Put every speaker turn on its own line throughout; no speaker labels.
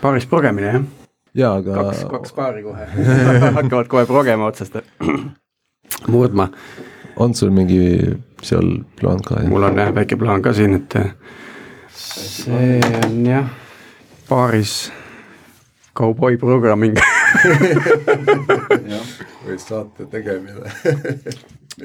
paaris progemine, jah?
jaa, aga
kaks, kaks paari kohe hakkavad kohe progema otsast murdma.
on sul mingi seal plaan ka?
mul on jah väike plaan ka siin, et see on jah, paaris kauboi programming
või saate tegemine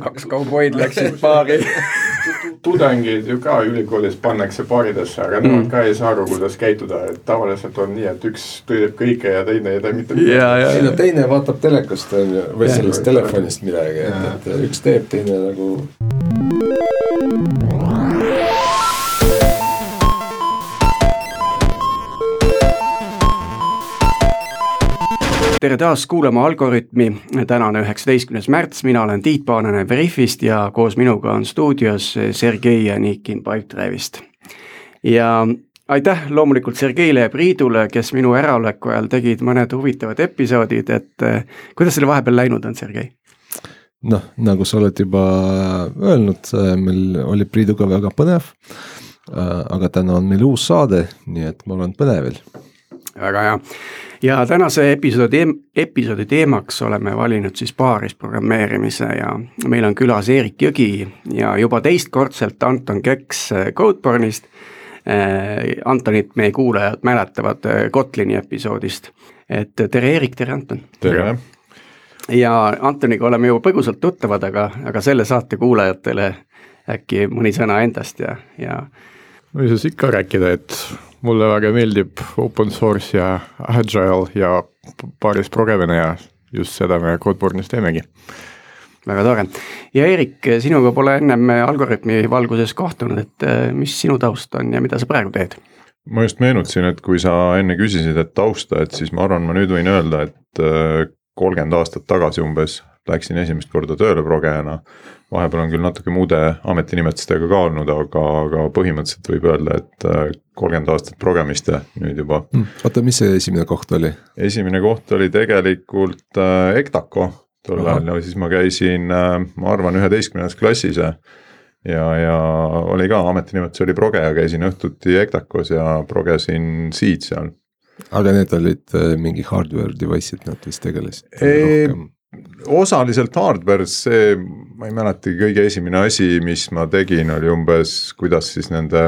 kaks kauboid läksid paari
tudengid ju ka ülikoolis pannakse paaridesse, aga nemad mm. ka ei saa aru, kuidas käituda, et tavaliselt on nii, et üks teeb kõike ja teine ei tee mitte
midagi.
ei no teine vaatab telekast on ju, või sellest telefonist midagi, et, et üks teeb, teine nagu.
Tere taas kuulama Algorütmi, tänane üheksateistkümnes märts, mina olen Tiit Paananen Veriffist ja koos minuga on stuudios Sergei Anikin Pipedrive'ist. ja aitäh loomulikult Sergeile ja Priidule, kes minu äraoleku ajal tegid mõned huvitavad episoodid, et eh, kuidas selle vahepeal läinud on, Sergei?
noh, nagu sa oled juba öelnud, meil oli Priiduga väga põnev. aga täna on meil uus saade, nii et ma olen põnevil.
väga hea ja tänase episoodi, episoodi teemaks oleme valinud siis paarisprogrammeerimise ja meil on külas Eerik Jõgi ja juba teistkordselt Anton Keks Codebornist. Äh, Antonit meie kuulajad mäletavad äh, Kotlini episoodist, et tere Eerik, tere Anton.
tere.
ja Antoniga oleme juba põgusalt tuttavad, aga, aga selle saate kuulajatele äkki mõni sõna endast ja, ja.
no mis siis ikka rääkida, et mulle väga meeldib open source ja agile ja paaris progemine ja just seda me Codebornis teemegi.
väga tore ja Eerik, sinuga pole ennem Algorütmi valguses kohtunud, et äh, mis sinu taust on ja mida sa praegu teed?
ma just meenutasin, et kui sa enne küsisid, et tausta, et siis ma arvan, ma nüüd võin öelda, et äh, kolmkümmend aastat tagasi umbes läksin esimest korda tööle progejana vahepeal on küll natuke muude ametinimetustega ka olnud, aga, aga põhimõtteliselt võib öelda, et äh, kolmkümmend aastat progemist ja nüüd juba
mm.. oota, mis see esimene koht oli?
esimene koht oli tegelikult äh, EKTACO tol ajal ja siis ma käisin äh,, ma arvan, üheteistkümnendas klassis ja ja, oli ka ametinimetus oli progeja, käisin õhtuti EKTACO-s ja progesin Seed seal.
aga need olid äh, mingi hardware device'id, nad vist tegelesid
rohkem osaliselt hardware, see, ma ei mäletagi, kõige esimene asi, mis ma tegin, oli umbes, kuidas siis nende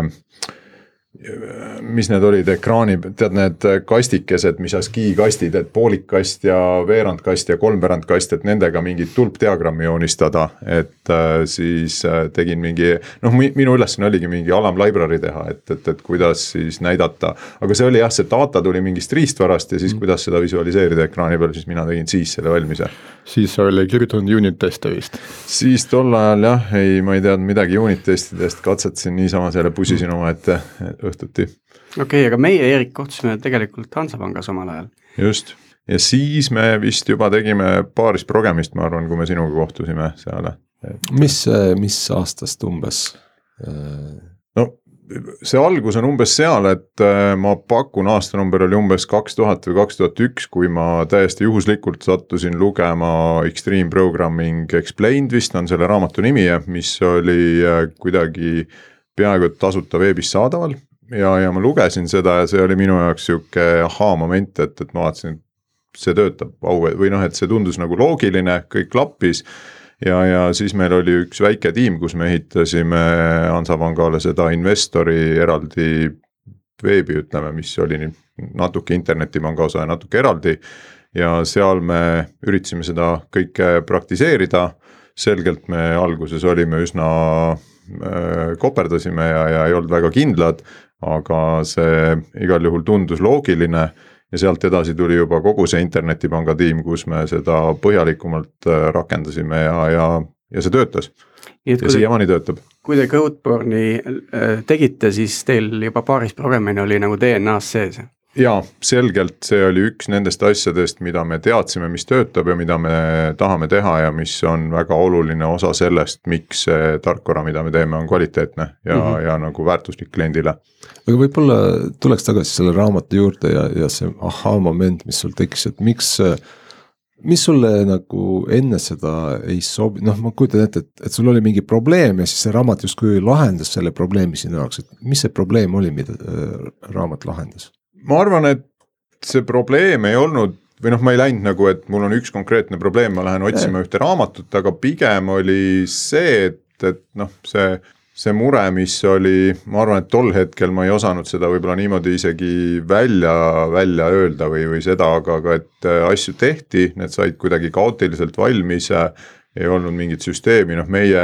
mis need olid, ekraani, tead need kastikesed, mis ASCII kastid, et poolik kast ja veerand kast ja kolmveerand kast, et nendega mingit tulpdiagrammi joonistada. et äh, siis äh, tegin mingi, noh, minu ülesanne oligi mingi alam library teha, et, et, et kuidas siis näidata. aga see oli jah, see data tuli mingist riistvarast ja siis mm. kuidas seda visualiseerida ekraani peal, siis mina tegin siis selle valmis ja.
siis sa oli kirjutanud unit teste vist?
siis tol ajal jah, ei, ma ei teadnud midagi unit testidest, katsetasin niisama selle, pusisin omaette õhtuti.
okei okay,, aga meie, Eerik, kohtusime tegelikult Hansapangas omal ajal.
just, ja siis me vist juba tegime paarist progemist, ma arvan, kui me sinuga kohtusime seal
et.... mis, mis aastast umbes?
no see algus on umbes seal, et äh, ma pakun, aastanumber oli umbes kaks tuhat või kaks tuhat üks, kui ma täiesti juhuslikult sattusin lugema Extreme Programming Explained vist on selle raamatu nimi, mis oli äh, kuidagi peaaegu et tasuta veebis saadaval ja, ja ma lugesin seda ja see oli minu jaoks sihuke ahaa-moment, et, et ma vaatasin, et see töötab au või noh, et see tundus nagu loogiline, kõik klappis. ja, ja siis meil oli üks väike tiim, kus me ehitasime Hansapangale seda investori eraldi veebi, ütleme, mis oli natuke internetipanga osa ja natuke eraldi. ja seal me üritasime seda kõike praktiseerida selgelt me alguses olime üsna äh, koperdasime ja, ja ei olnud väga kindlad, aga see igal juhul tundus loogiline ja sealt edasi tuli juba kogu see internetipanga tiim, kus me seda põhjalikumalt äh, rakendasime ja, ja, ja see töötas. ja siiamaani töötab.
kui te Codeborne'i äh, tegite, siis teil juba paaris programmimine oli nagu DNA-s sees?
Jaa, selgelt see oli üks nendest asjadest, mida me teadsime, mis töötab ja mida me tahame teha ja mis on väga oluline osa sellest, miks see tarkvara, mida me teeme, on kvaliteetne ja mm, -hmm. ja nagu väärtuslik kliendile.
aga võib-olla tuleks tagasi selle raamatu juurde ja, ja see ahhaa-moment, mis sul tekkis, et miks mis sulle nagu enne seda ei sobi, noh, ma kujutan ette, et, et sul oli mingi probleem ja siis see raamat justkui lahendas selle probleemi sinu jaoks, et mis see probleem oli, mida äh, raamat lahendas?
Ma arvan, et see probleem ei olnud või noh, ma ei läinud nagu, et mul on üks konkreetne probleem, ma lähen otsima ühte raamatut, aga pigem oli see, et, et noh, see see mure, mis oli, ma arvan, et tol hetkel ma ei osanud seda võib-olla niimoodi isegi välja, välja öelda või, või seda, aga, aga et äh, asju tehti, need said kuidagi kaootiliselt valmis. ei olnud mingit süsteemi, noh, meie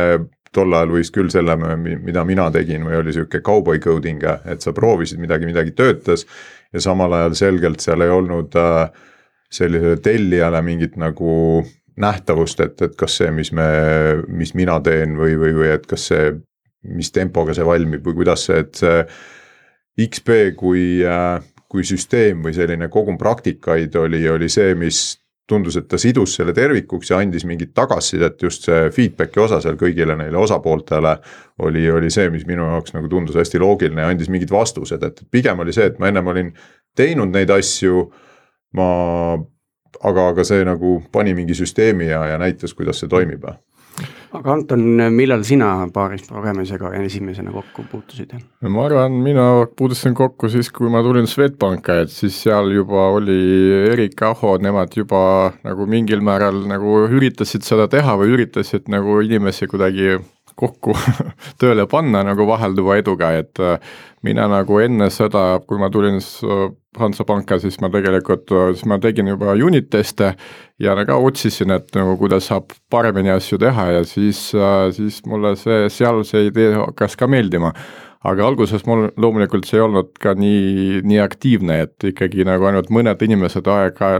tol ajal võis küll selle, mida mina tegin või oli sihuke cowboy coding, et sa proovisid midagi, midagi töötas. Ja samal ajal selgelt seal ei olnud äh, sellisele tellijale mingit nagu nähtavust, et, et kas see, mis me, mis mina teen või, või, või et kas see mis tempoga see valmib või kuidas see, et see XP kui, äh, kui süsteem või selline kogum praktikaid oli, oli see, mis tundus, et ta sidus selle tervikuks ja andis mingit tagasisidet, just see feedback'i osa seal kõigile neile osapooltele. oli, oli see, mis minu jaoks nagu tundus hästi loogiline ja andis mingid vastused, et pigem oli see, et ma ennem olin teinud neid asju. ma, aga, aga see nagu pani mingi süsteemi ja, ja näitas, kuidas see toimib
aga Anton, millal sina paaris programmisega esimesena kokku puutusid?
ma arvan, mina puutusin kokku siis, kui ma tulin Swedbanka, et siis seal juba oli Erik Aho, nemad juba nagu mingil määral nagu üritasid seda teha või üritasid nagu inimesi kuidagi kokku tööle panna nagu vahelduva eduga, et äh, mina nagu enne seda, kui ma tulin Hansapanka, siis ma tegelikult, siis ma tegin juba unit teste ja ka otsisin, et nagu kuidas saab paremini asju teha ja siis, äh, siis mulle see, seal see idee hakkas ka meeldima. Aga alguses mul loomulikult see ei olnud ka nii, nii aktiivne, et ikkagi nagu ainult mõned inimesed aega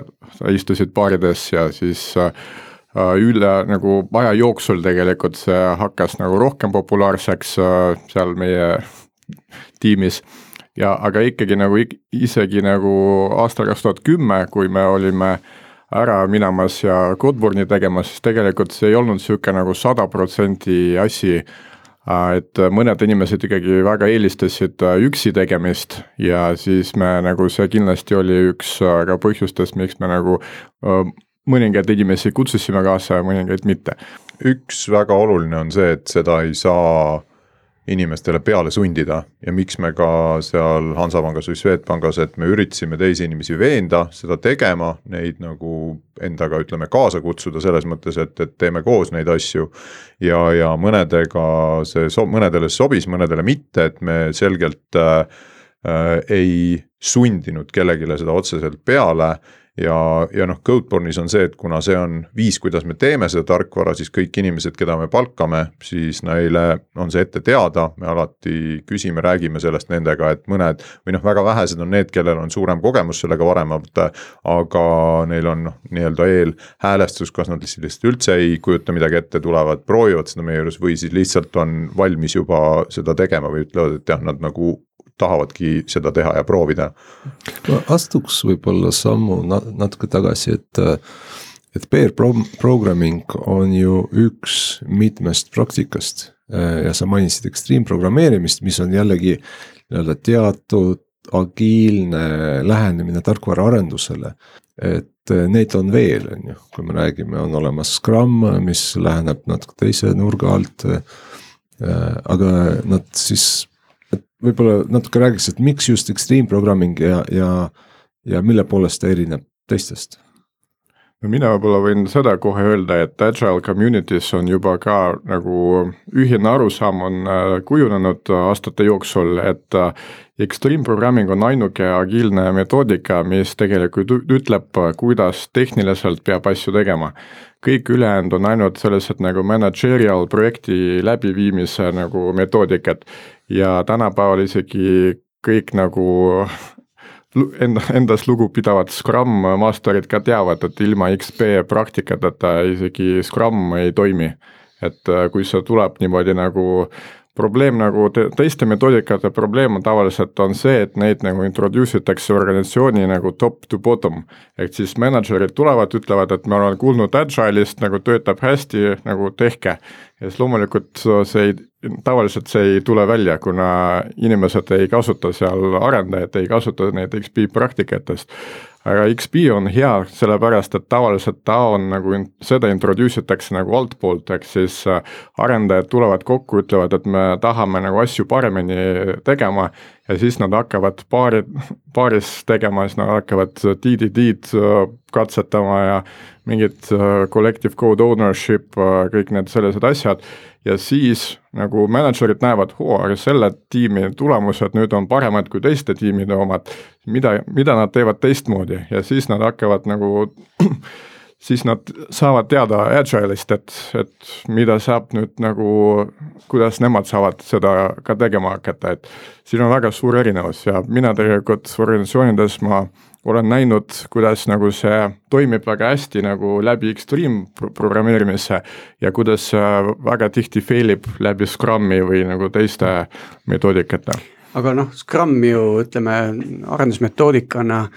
istusid baarides ja siis äh, Äh, üle nagu aja jooksul tegelikult see hakkas nagu rohkem populaarseks äh, seal meie tiimis. ja aga ikkagi nagu isegi nagu aastal kaks tuhat kümme, kui me olime ära minemas ja Godburni tegemas, siis tegelikult see ei olnud niisugune nagu sada protsenti asi äh, et mõned inimesed ikkagi väga eelistasid üksi tegemist ja siis me nagu see kindlasti oli üks ka põhjustest, miks me nagu mõningaid inimesi kutsusime kaasa ja mõningaid mitte.
üks väga oluline on see, et seda ei saa inimestele peale sundida ja miks me ka seal Hansapangas või Swedbankis, et me üritasime teisi inimesi veenda seda tegema, neid nagu endaga ütleme kaasa kutsuda selles mõttes, et, et teeme koos neid asju. ja, ja mõnedega see so-, mõnedele sobis, mõnedele mitte, et me selgelt äh, äh, ei sundinud kellelegi seda otseselt peale ja, ja noh, Codeborne'is on see, et kuna see on viis, kuidas me teeme seda tarkvara, siis kõik inimesed, keda me palkame, siis neile on see ette teada, me alati küsime, räägime sellest nendega, et mõned või noh, väga vähesed on need, kellel on suurem kogemus sellega varemalt. aga neil on noh, nii-öelda eelhäälestus, kas nad lihtsalt üldse ei kujuta midagi ette, tulevad, proovivad seda meie juures või siis lihtsalt on valmis juba seda tegema või ütlevad, et jah, nad nagu tahavadki seda teha ja proovida.
ma astuks võib-olla sammu natuke tagasi, et et pair pro-, programming on ju üks mitmest praktikast ja sa mainisid extreme programmeerimist, mis on jällegi nii-öelda teatud agiilne lähenemine tarkvaraarendusele. et neid on veel, on ju, kui me räägime, on olemas Scrum, mis läheneb natuke teise nurga alt. aga nad siis võib-olla natuke räägiks, et miks just extreme programming ja, ja, ja mille poolest ta erineb teistest?
no mina võib-olla võin seda kohe öelda, et agile community's on juba ka nagu ühine arusaam on äh, kujunenud aastate jooksul, et äh, extreme programming on ainuke agiilne metoodika, mis tegelikult ütleb, kuidas tehniliselt peab asju tegema. kõik ülejäänud on ainult sellised nagu managerial projekti läbiviimise nagu metoodikad ja tänapäeval isegi kõik nagu enda, endas lugupidavad Scrum master'id ka teavad, et ilma XP praktikateta isegi Scrum ei toimi. et äh, kui see tuleb niimoodi nagu probleem nagu te teiste metoodikate probleem on tavaliselt on see, et neid nagu introduce itakse organisatsiooni nagu top to bottom. ehk siis mänedžerid tulevad, ütlevad, et me oleme kuulnud agile'ist, nagu töötab hästi, nagu tehke. ja siis loomulikult see ei, tavaliselt see ei tule välja, kuna inimesed ei kasuta seal, arendajad ei kasuta neid XP praktikatest. Aga XP on hea sellepärast, et tavaliselt ta on nagu, seda introduce itakse nagu altpoolt, ehk siis äh, arendajad tulevad kokku, ütlevad, et me tahame nagu asju paremini tegema ja siis nad hakkavad paari, paaris tegema, siis nad hakkavad DDD-d katsetama ja mingid collective code ownership, kõik need sellised asjad ja siis nagu mänedžerid näevad, oo, aga selle tiimi tulemused nüüd on paremad kui teiste tiimide omad, mida, mida nad teevad teistmoodi? Ja siis nad hakkavad nagu siis nad saavad teada Agile'ist, et, et mida saab nüüd nagu, kuidas nemad saavad seda ka tegema hakata, et siin on väga suur erinevus ja mina tegelikult organisatsioonides ma olen näinud, kuidas nagu see toimib väga hästi nagu läbi Extreme programmeerimise ja kuidas väga tihti fail ib läbi Scrumi või nagu teiste metoodikate.
aga noh, Scrum ju ütleme arendusmetoodikana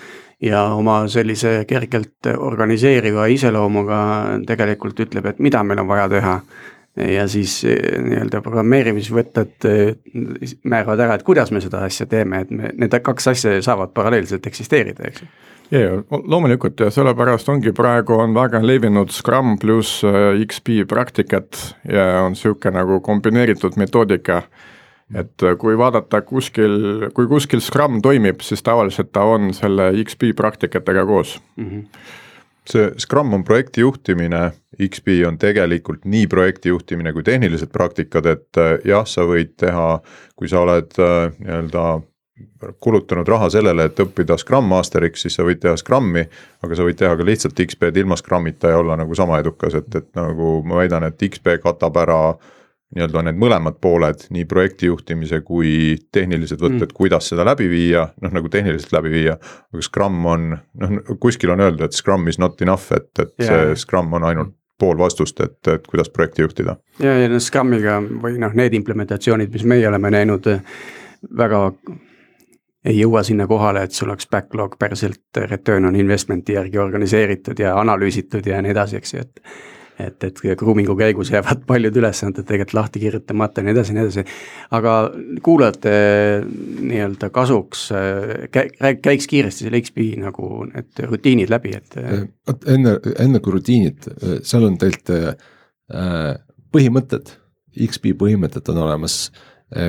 ja oma sellise kergelt organiseeriva iseloomuga tegelikult ütleb, et mida meil on vaja teha ja siis eh, nii-öelda programmeerimisvõtted eh, määravad ära, et kuidas me seda asja teeme, et me, need kaks asja saavad paralleelselt eksisteerida, eks ju
ja, ja loomulikult ja sellepärast ongi praegu on väga levinud Scrum pluss eh, XP praktikat ja on niisugune nagu kombineeritud metoodika. et kui vaadata kuskil, kui kuskil Scrum toimib, siis tavaliselt ta on selle XP praktikatega koos mm. -hmm
see Scrum on projekti juhtimine, XP on tegelikult nii projekti juhtimine kui tehnilised praktikad, et äh, jah, sa võid teha, kui sa oled äh, nii-öelda kulutanud raha sellele, et õppida Scrum Masteriks, siis sa võid teha Scrumi, aga sa võid teha ka lihtsalt XP-d ilma Scrumita ja olla nagu sama edukas, et, et nagu ma väidan, et XP katab ära äh, nii-öelda need mõlemad pooled, nii projekti juhtimise kui tehnilised võtted mm., kuidas seda läbi viia, noh nagu tehniliselt läbi viia. aga Scrum on, noh kuskil on öeldud, et Scrum is not enough, et, et yeah. see Scrum on ainult pool vastust, et, et kuidas projekti juhtida.
ja, ja no Scrumiga või noh, need implementatsioonid, mis meie oleme näinud, väga ei jõua sinna kohale, et sul oleks backlog päriselt return on investment'i järgi organiseeritud ja analüüsitud ja nii edasi, eks ju, et et, et grooming'u käigus jäävad paljud ülesanded tegelikult lahti kirjutamata ja nii edasi ja nii edasi. aga kuulajate nii-öelda kasuks käi-, käiks kiiresti selle XP nagu need rutiinid läbi, et.
vot enne, enne kui rutiinid, seal on tegelikult äh, põhimõtted, XP põhimõtted on olemas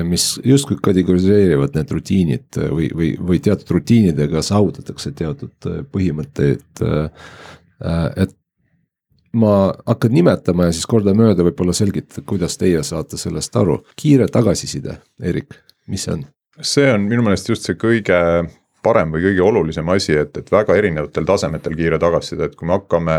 mis justkui kategoriseerivad need rutiinid või, või, või teatud rutiinidega saavutatakse teatud põhimõtteid. et ma hakkan nimetama ja siis kordamööda võib-olla selgitada, kuidas teie saate sellest aru. kiire tagasiside, Eerik, mis see on?
see on minu meelest just see kõige parem või kõige olulisem asi, et, et väga erinevatel tasemetel kiire tagasiside, et kui me hakkame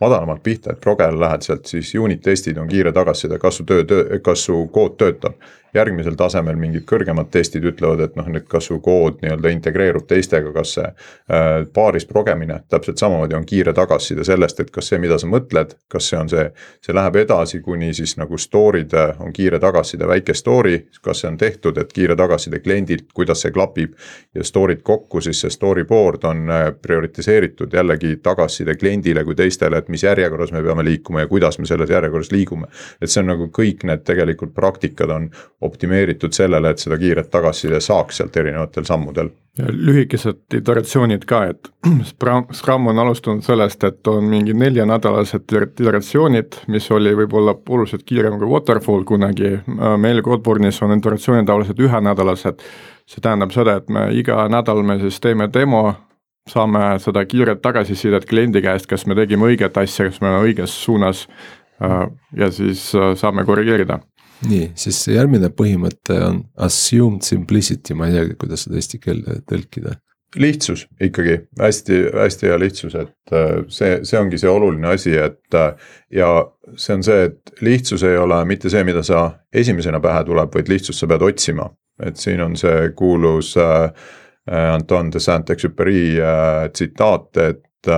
madalamalt pihta, et progele lähed sealt, siis unit testid on kiire tagasiside, kas su töö, töö, kas su kood töötab järgmisel tasemel mingid kõrgemad testid ütlevad, et noh, nüüd kas su kood nii-öelda integreerub teistega, kas see äh, paaris progemine täpselt samamoodi on kiire tagasiside sellest, et kas see, mida sa mõtled, kas see on see, see läheb edasi, kuni siis nagu story'd on kiire tagasiside, väike story, kas see on tehtud, et kiire tagasiside kliendilt, kuidas see klapib. ja story'd kokku, siis see storyboard on äh, prioritiseeritud jällegi tagasiside kliendile kui teistele, et mis järjekorras me peame liikuma ja kuidas me selles järjekorras liigume. et see on nagu kõik need tegelikult praktikad on optimeeritud sellele, et seda kiiret tagasiside saaks sealt erinevatel sammudel.
lühikesed iteratsioonid ka, et Scrum on alustanud sellest, et on mingi neljanädalased iteratsioonid, mis oli võib-olla oluliselt kiirem kui Waterfall kunagi, meil Codeboardis on iteratsioonid tavaliselt ühenädalased, see tähendab seda, et me iga nädal me siis teeme demo, saame seda kiiret tagasisidet kliendi käest, kas me tegime õiget asja, kas me oleme õiges suunas ja siis saame korrigeerida
nii, siis järgmine põhimõte on assumed simplicity, ma ei teagi, kuidas seda eesti keelde tõlkida.
lihtsus ikkagi hästi, hästi hea lihtsus, et äh, see, see ongi see oluline asi, et äh, ja see on see, et lihtsus ei ole mitte see, mida sa esimesena pähe tuleb, vaid lihtsust sa pead otsima. et siin on see kuulus äh, Anton de Saint-Exupéry tsitaat, et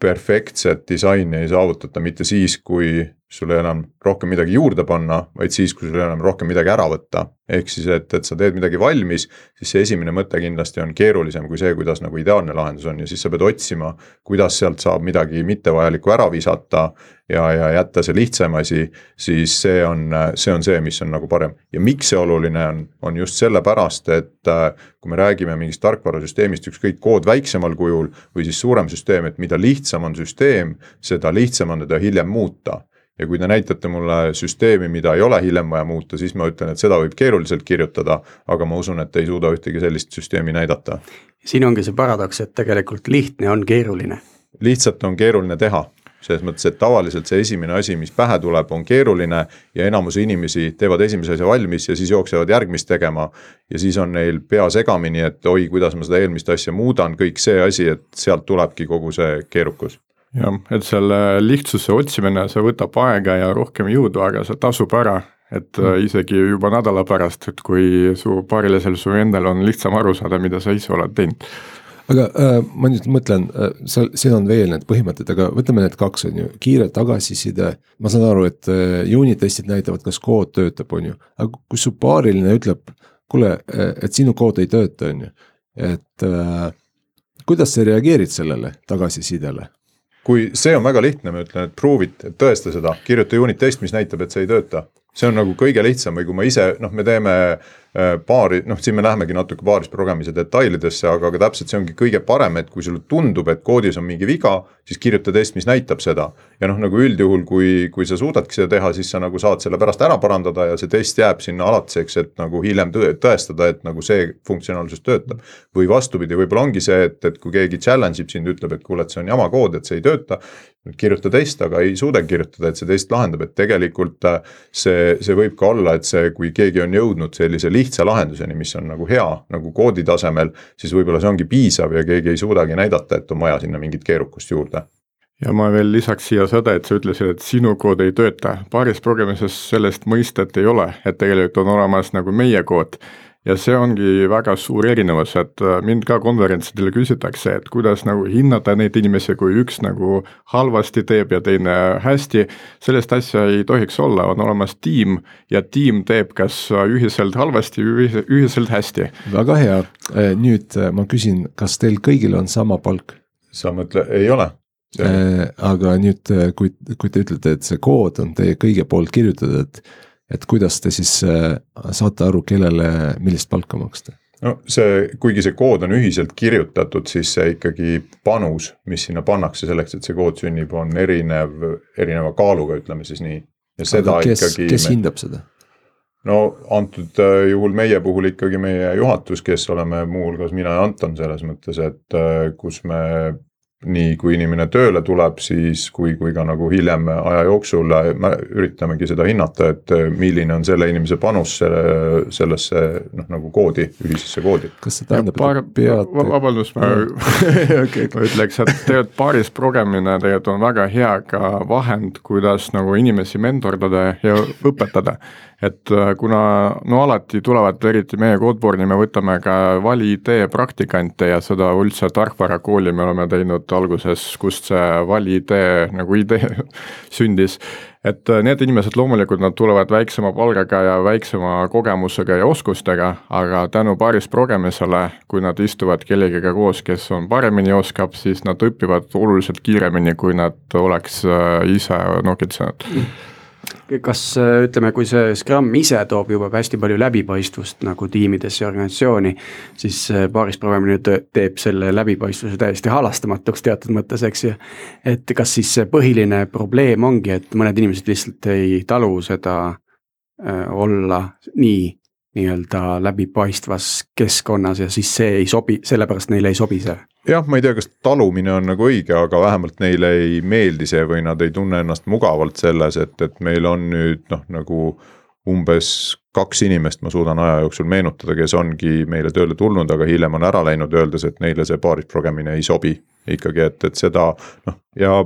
perfektset disaini ei saavutata mitte siis, kui sul ei enam rohkem midagi juurde panna, vaid siis, kui sul ei enam rohkem midagi ära võtta. ehk siis, et, et sa teed midagi valmis, siis see esimene mõte kindlasti on keerulisem kui see, kuidas nagu ideaalne lahendus on ja siis sa pead otsima, kuidas sealt saab midagi mittevajalikku ära visata. ja, ja jätta see lihtsam asi, siis see on, see on see, mis on nagu parem ja miks see oluline on, on just sellepärast, et kui me räägime mingist tarkvarasüsteemist, ükskõik kood väiksemal kujul või siis suurem süsteem, et mida lihtsam on süsteem, seda lihtsam on teda hiljem muuta ja kui te näitate mulle süsteemi, mida ei ole hiljem vaja muuta, siis ma ütlen, et seda võib keeruliselt kirjutada, aga ma usun, et ei suuda ühtegi sellist süsteemi näidata.
siin ongi see paradoks, et tegelikult lihtne on keeruline.
lihtsalt on keeruline teha selles mõttes, et tavaliselt see esimene asi, mis pähe tuleb, on keeruline ja enamus inimesi teevad esimese asja valmis ja siis jooksevad järgmist tegema. ja siis on neil pea segamini, et oi, kuidas ma seda eelmist asja muudan, kõik see asi, et sealt tulebki kogu see keerukus
jah, et selle lihtsuse otsimine, see võtab aega ja rohkem jõudu, aga see tasub ära, et mm. isegi juba nädala pärast, et kui su paarilisel su endal on lihtsam aru saada, mida sa ise oled teinud
aga äh, ma nüüd mõtlen äh,, seal, siin on veel need põhimõtted, aga võtame need kaks, on ju, kiire tagasiside. ma saan aru, et äh, unit testid näitavad, kas kood töötab, on ju, aga kui su paariline ütleb, kuule, äh, et sinu kood ei tööta, on ju, et äh, kuidas sa reageerid sellele tagasisidele?
Kui see on väga lihtne, ma ütlen, et et tõesta seda, kirjuta unit test, mis näitab, et see ei tööta. See on nagu kõige lihtsam või kui ma ise, noh, me teeme Äh, paari, noh, siin me lähemegi natuke paaris programmise detailidesse, aga, aga täpselt see ongi kõige parem, et kui sulle tundub, et koodis on mingi viga, siis kirjuta test, mis näitab seda. ja noh, nagu üldjuhul, kui, kui sa suudadki seda teha, siis sa nagu saad selle pärast ära parandada ja see test jääb sinna alatiseks, et nagu hiljem tõe, tõestada, et nagu see funktsionaalsus töötab. või vastupidi, võib-olla ongi see, et, et kui keegi challenge ib sind, ütleb, et kuule, et see on jama kood, et see ei tööta. Kirjuta test, aga ei suuda kirjutada, et see test lahendab, et tegelikult äh, see, see võib ka olla, et see, kui keegi on jõudnud sellise lihtsa lahenduseni, mis on nagu hea, nagu koodi tasemel, siis võib-olla see ongi piisav ja keegi ei suudagi näidata, et on vaja sinna mingit keerukust juurde.
Ja ma veel lisaks siia seda, et sa ütlesid, et sinu kood ei tööta, paaris programmises sellist mõistet ei ole, et tegelikult on olemas nagu meie kood ja see ongi väga suur erinevus, et äh, mind ka konverentsidel küsitakse, et kuidas nagu hinnata neid inimesi, kui üks nagu halvasti teeb ja teine hästi. sellist asja ei tohiks olla, on olemas tiim ja tiim teeb kas ühiselt halvasti või ühiselt hästi.
väga hea, äh, nüüd äh, ma küsin, kas teil kõigil on sama palk?
sa mõtled, ei ole
Äh, aga nüüd, kui, kui te ütlete, et see kood on teie kõige poolt kirjutatud, et kuidas te siis äh, saate aru, kellele millist palka maksta?
no see, kuigi see kood on ühiselt kirjutatud, siis see ikkagi panus, mis sinna pannakse selleks, et see kood sünnib, on erinev, erineva kaaluga, ütleme siis nii.
ja seda kes, ikkagi. kes me... hindab seda?
no antud äh, juhul meie puhul ikkagi meie juhatus, kes oleme muuhulgas mina ja Anton selles mõttes, et äh, kus me nii kui inimene tööle tuleb, siis kui, kui ka nagu hiljem aja jooksul me üritamegi seda hinnata, et milline on selle inimese panus selle, sellesse noh, nagu koodi, ühisesse koodi.
kas see tähendab,
et pead vabandust, ma okay. ma ütleks, et tegelikult paaris progemine tegelikult on väga hea ka vahend, kuidas nagu inimesi mentordada ja õpetada et äh, kuna no alati tulevad, eriti meie Codeboardi, me võtame ka vali-idee praktikante ja seda üldse tarkvarakooli me oleme teinud alguses, kust see vali-idee nagu idee sündis. et äh, need inimesed loomulikult, nad tulevad väiksema palgaga ja väiksema kogemusega ja oskustega, aga tänu paaris progemisele, kui nad istuvad kellegagi koos, kes on paremini oskab, siis nad õpivad oluliselt kiiremini, kui nad oleks äh, ise nokitsenud
kas ütleme, kui see Scrum ise toob juba hästi palju läbipaistvust nagu tiimidesse ja organisatsiooni, siis paaris programmimine teeb selle läbipaistvuse täiesti halastamatuks teatud mõttes, eks ju. et kas siis see põhiline probleem ongi, et mõned inimesed lihtsalt ei talu seda äh, olla nii nii-öelda läbipaistvas keskkonnas ja siis see ei sobi, sellepärast neile ei sobi see?
jah, ma ei tea, kas talumine on nagu õige, aga vähemalt neile ei meeldi see või nad ei tunne ennast mugavalt selles, et, et meil on nüüd noh, nagu umbes kaks inimest ma suudan aja jooksul meenutada, kes ongi meile tööle tulnud, aga hiljem on ära läinud, öeldes, et neile see paaris progemine ei sobi. ikkagi, et, et seda noh, ja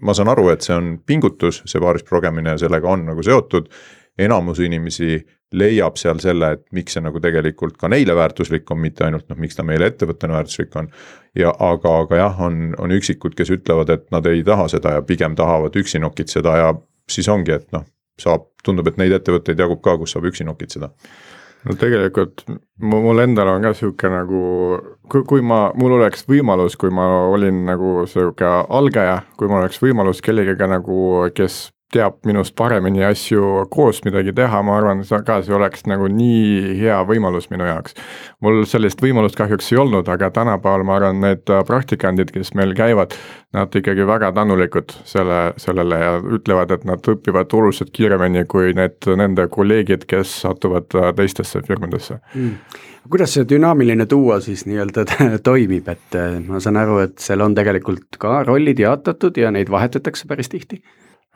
ma saan aru, et see on pingutus, see paaris progemine sellega on nagu seotud. enamus inimesi leiab seal selle, et miks see nagu tegelikult ka neile väärtuslik on, mitte ainult noh, miks ta meile ettevõttena väärtuslik on. ja aga, aga jah, on, on üksikud, kes ütlevad, et nad ei taha seda ja pigem tahavad üksi nokitseda ja siis ongi, et noh, saab, tundub, et neid ettevõtteid jagub ka, kus saab üksi nokitseda
no tegelikult mul endal on ka sihuke nagu, kui, kui ma, mul oleks võimalus, kui ma olin nagu sihuke algaja, kui mul oleks võimalus kellegagi nagu, kes teab minust paremini asju koos midagi teha, ma arvan, ka see oleks nagu nii hea võimalus minu jaoks. mul sellist võimalust kahjuks ei olnud, aga tänapäeval ma arvan, need praktikandid, kes meil käivad, nad ikkagi väga tänulikud selle, sellele ja ütlevad, et nad õpivad oluliselt kiiremini kui need nende kolleegid, kes satuvad teistesse firmadesse mm
kuidas see dünaamiline duo siis nii-öelda toimib, et ma saan aru, et seal on tegelikult ka rollid jaotatud ja neid vahetatakse päris tihti?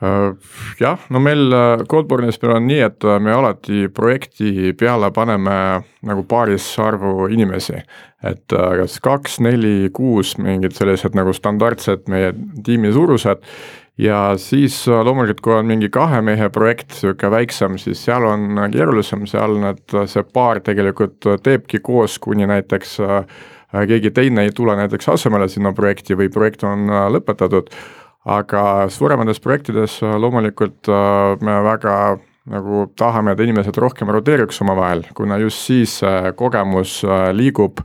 Äh, jah, no meil äh, Codeborne'is meil on nii, et äh, me alati projekti peale paneme nagu paaris arvu inimesi. et kas kaks, neli, kuus, mingid sellised nagu standardsed meie tiimi suurused. ja siis loomulikult, kui on mingi kahe mehe projekt, sihuke väiksem, siis seal on keerulisem, seal need, see paar tegelikult teebki koos, kuni näiteks keegi teine ei tule näiteks asemele sinna projekti või projekt on lõpetatud aga suuremates projektides äh, loomulikult äh, me väga nagu tahame, et inimesed rohkem roteeriks omavahel, kuna just siis kogemus äh, liigub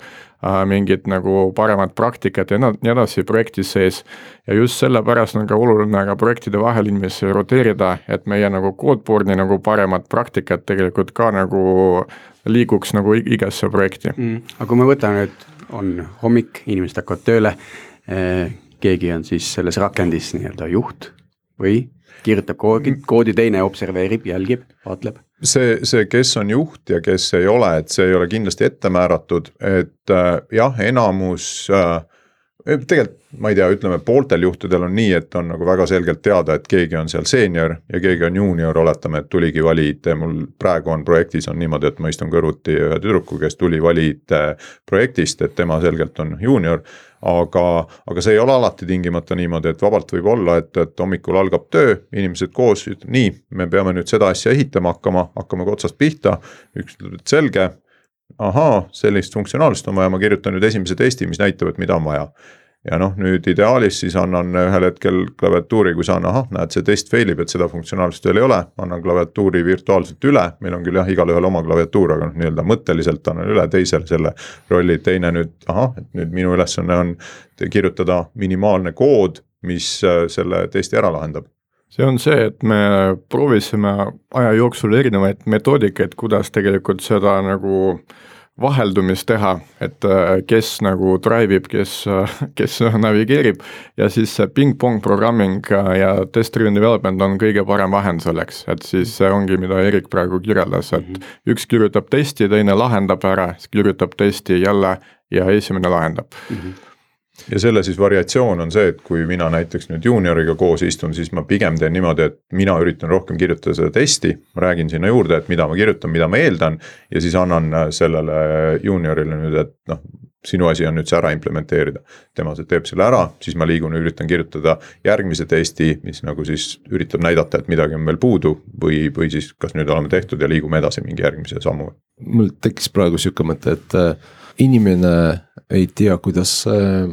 mingit nagu paremat praktikat ja nii edasi projektis sees. ja just sellepärast on ka oluline ka projektide vahel inimesi roteerida, et meie nagu Codeboardi nagu paremat praktikat tegelikult ka nagu liiguks nagu igasse projekti
mm,. aga kui me võtame, et on hommik, inimesed hakkavad tööle eh, keegi on siis selles rakendis nii-öelda juht või kirjutab koodi, koodi, teine observeerib, jälgib, vaatleb.
see, see, kes on juht ja kes ei ole, et see ei ole kindlasti ette määratud, et äh, jah, enamus äh, tegelikult ma ei tea, ütleme pooltel juhtudel on nii, et on nagu väga selgelt teada, et keegi on seal seenior ja keegi on juunior, oletame, et tuligi vali IT, mul praegu on projektis on niimoodi, et ma istun kõrvuti ühe tüdrukuga, kes tuli vali IT projektist, et tema selgelt on juunior. aga, aga see ei ole alati tingimata niimoodi, et vabalt võib olla, et, et hommikul algab töö, inimesed koos, nii, me peame nüüd seda asja ehitama hakkama, hakkame ka otsast pihta. üks ütleb, et selge ahaa, sellist funktsionaalsust on vaja, ma kirjutan nüüd esimese testi, mis näitab, et mida on vaja. Ja noh, nüüd ideaalis siis annan ühel hetkel klaviatuuri, kui saan, ahah, näed, see test fail ib, et seda funktsionaalsust veel ei ole, annan klaviatuuri virtuaalselt üle, meil on küll jah, igalühel oma klaviatuur, aga noh, nii-öelda mõtteliselt annan üle teisele selle rolli, teine nüüd ahah, et nüüd minu ülesanne on kirjutada minimaalne kood, mis äh, selle testi ära lahendab.
See on see, et me proovisime aja jooksul erinevaid metoodikaid, kuidas tegelikult seda nagu äh, vaheldumist teha, et äh, kes nagu drive ib, kes, äh, kes navigeerib ja siis see ping-pong programming äh, ja test-driven development on kõige parem vahend selleks, et siis see ongi, mida Erik praegu kirjeldas, et -hmm. üks kirjutab testi, teine lahendab ära, siis kirjutab testi jälle ja esimene lahendab mm. -hmm
ja selle siis variatsioon on see, et kui mina näiteks nüüd juunioriga koos istun, siis ma pigem teen niimoodi, et mina üritan rohkem kirjutada seda testi. ma räägin sinna juurde, et mida ma kirjutan, mida ma eeldan ja siis annan äh, sellele juuniorile nüüd, et noh. sinu asi on nüüd see ära implementeerida, tema teeb selle ära, siis ma liigun ja üritan kirjutada järgmise testi, mis nagu siis üritab näidata, et midagi on veel puudu. või, või siis kas nüüd oleme tehtud ja liigume edasi mingi järgmise sammuga.
mul tekkis praegu sihuke mõte, et äh, inimene ei tea, kuidas äh,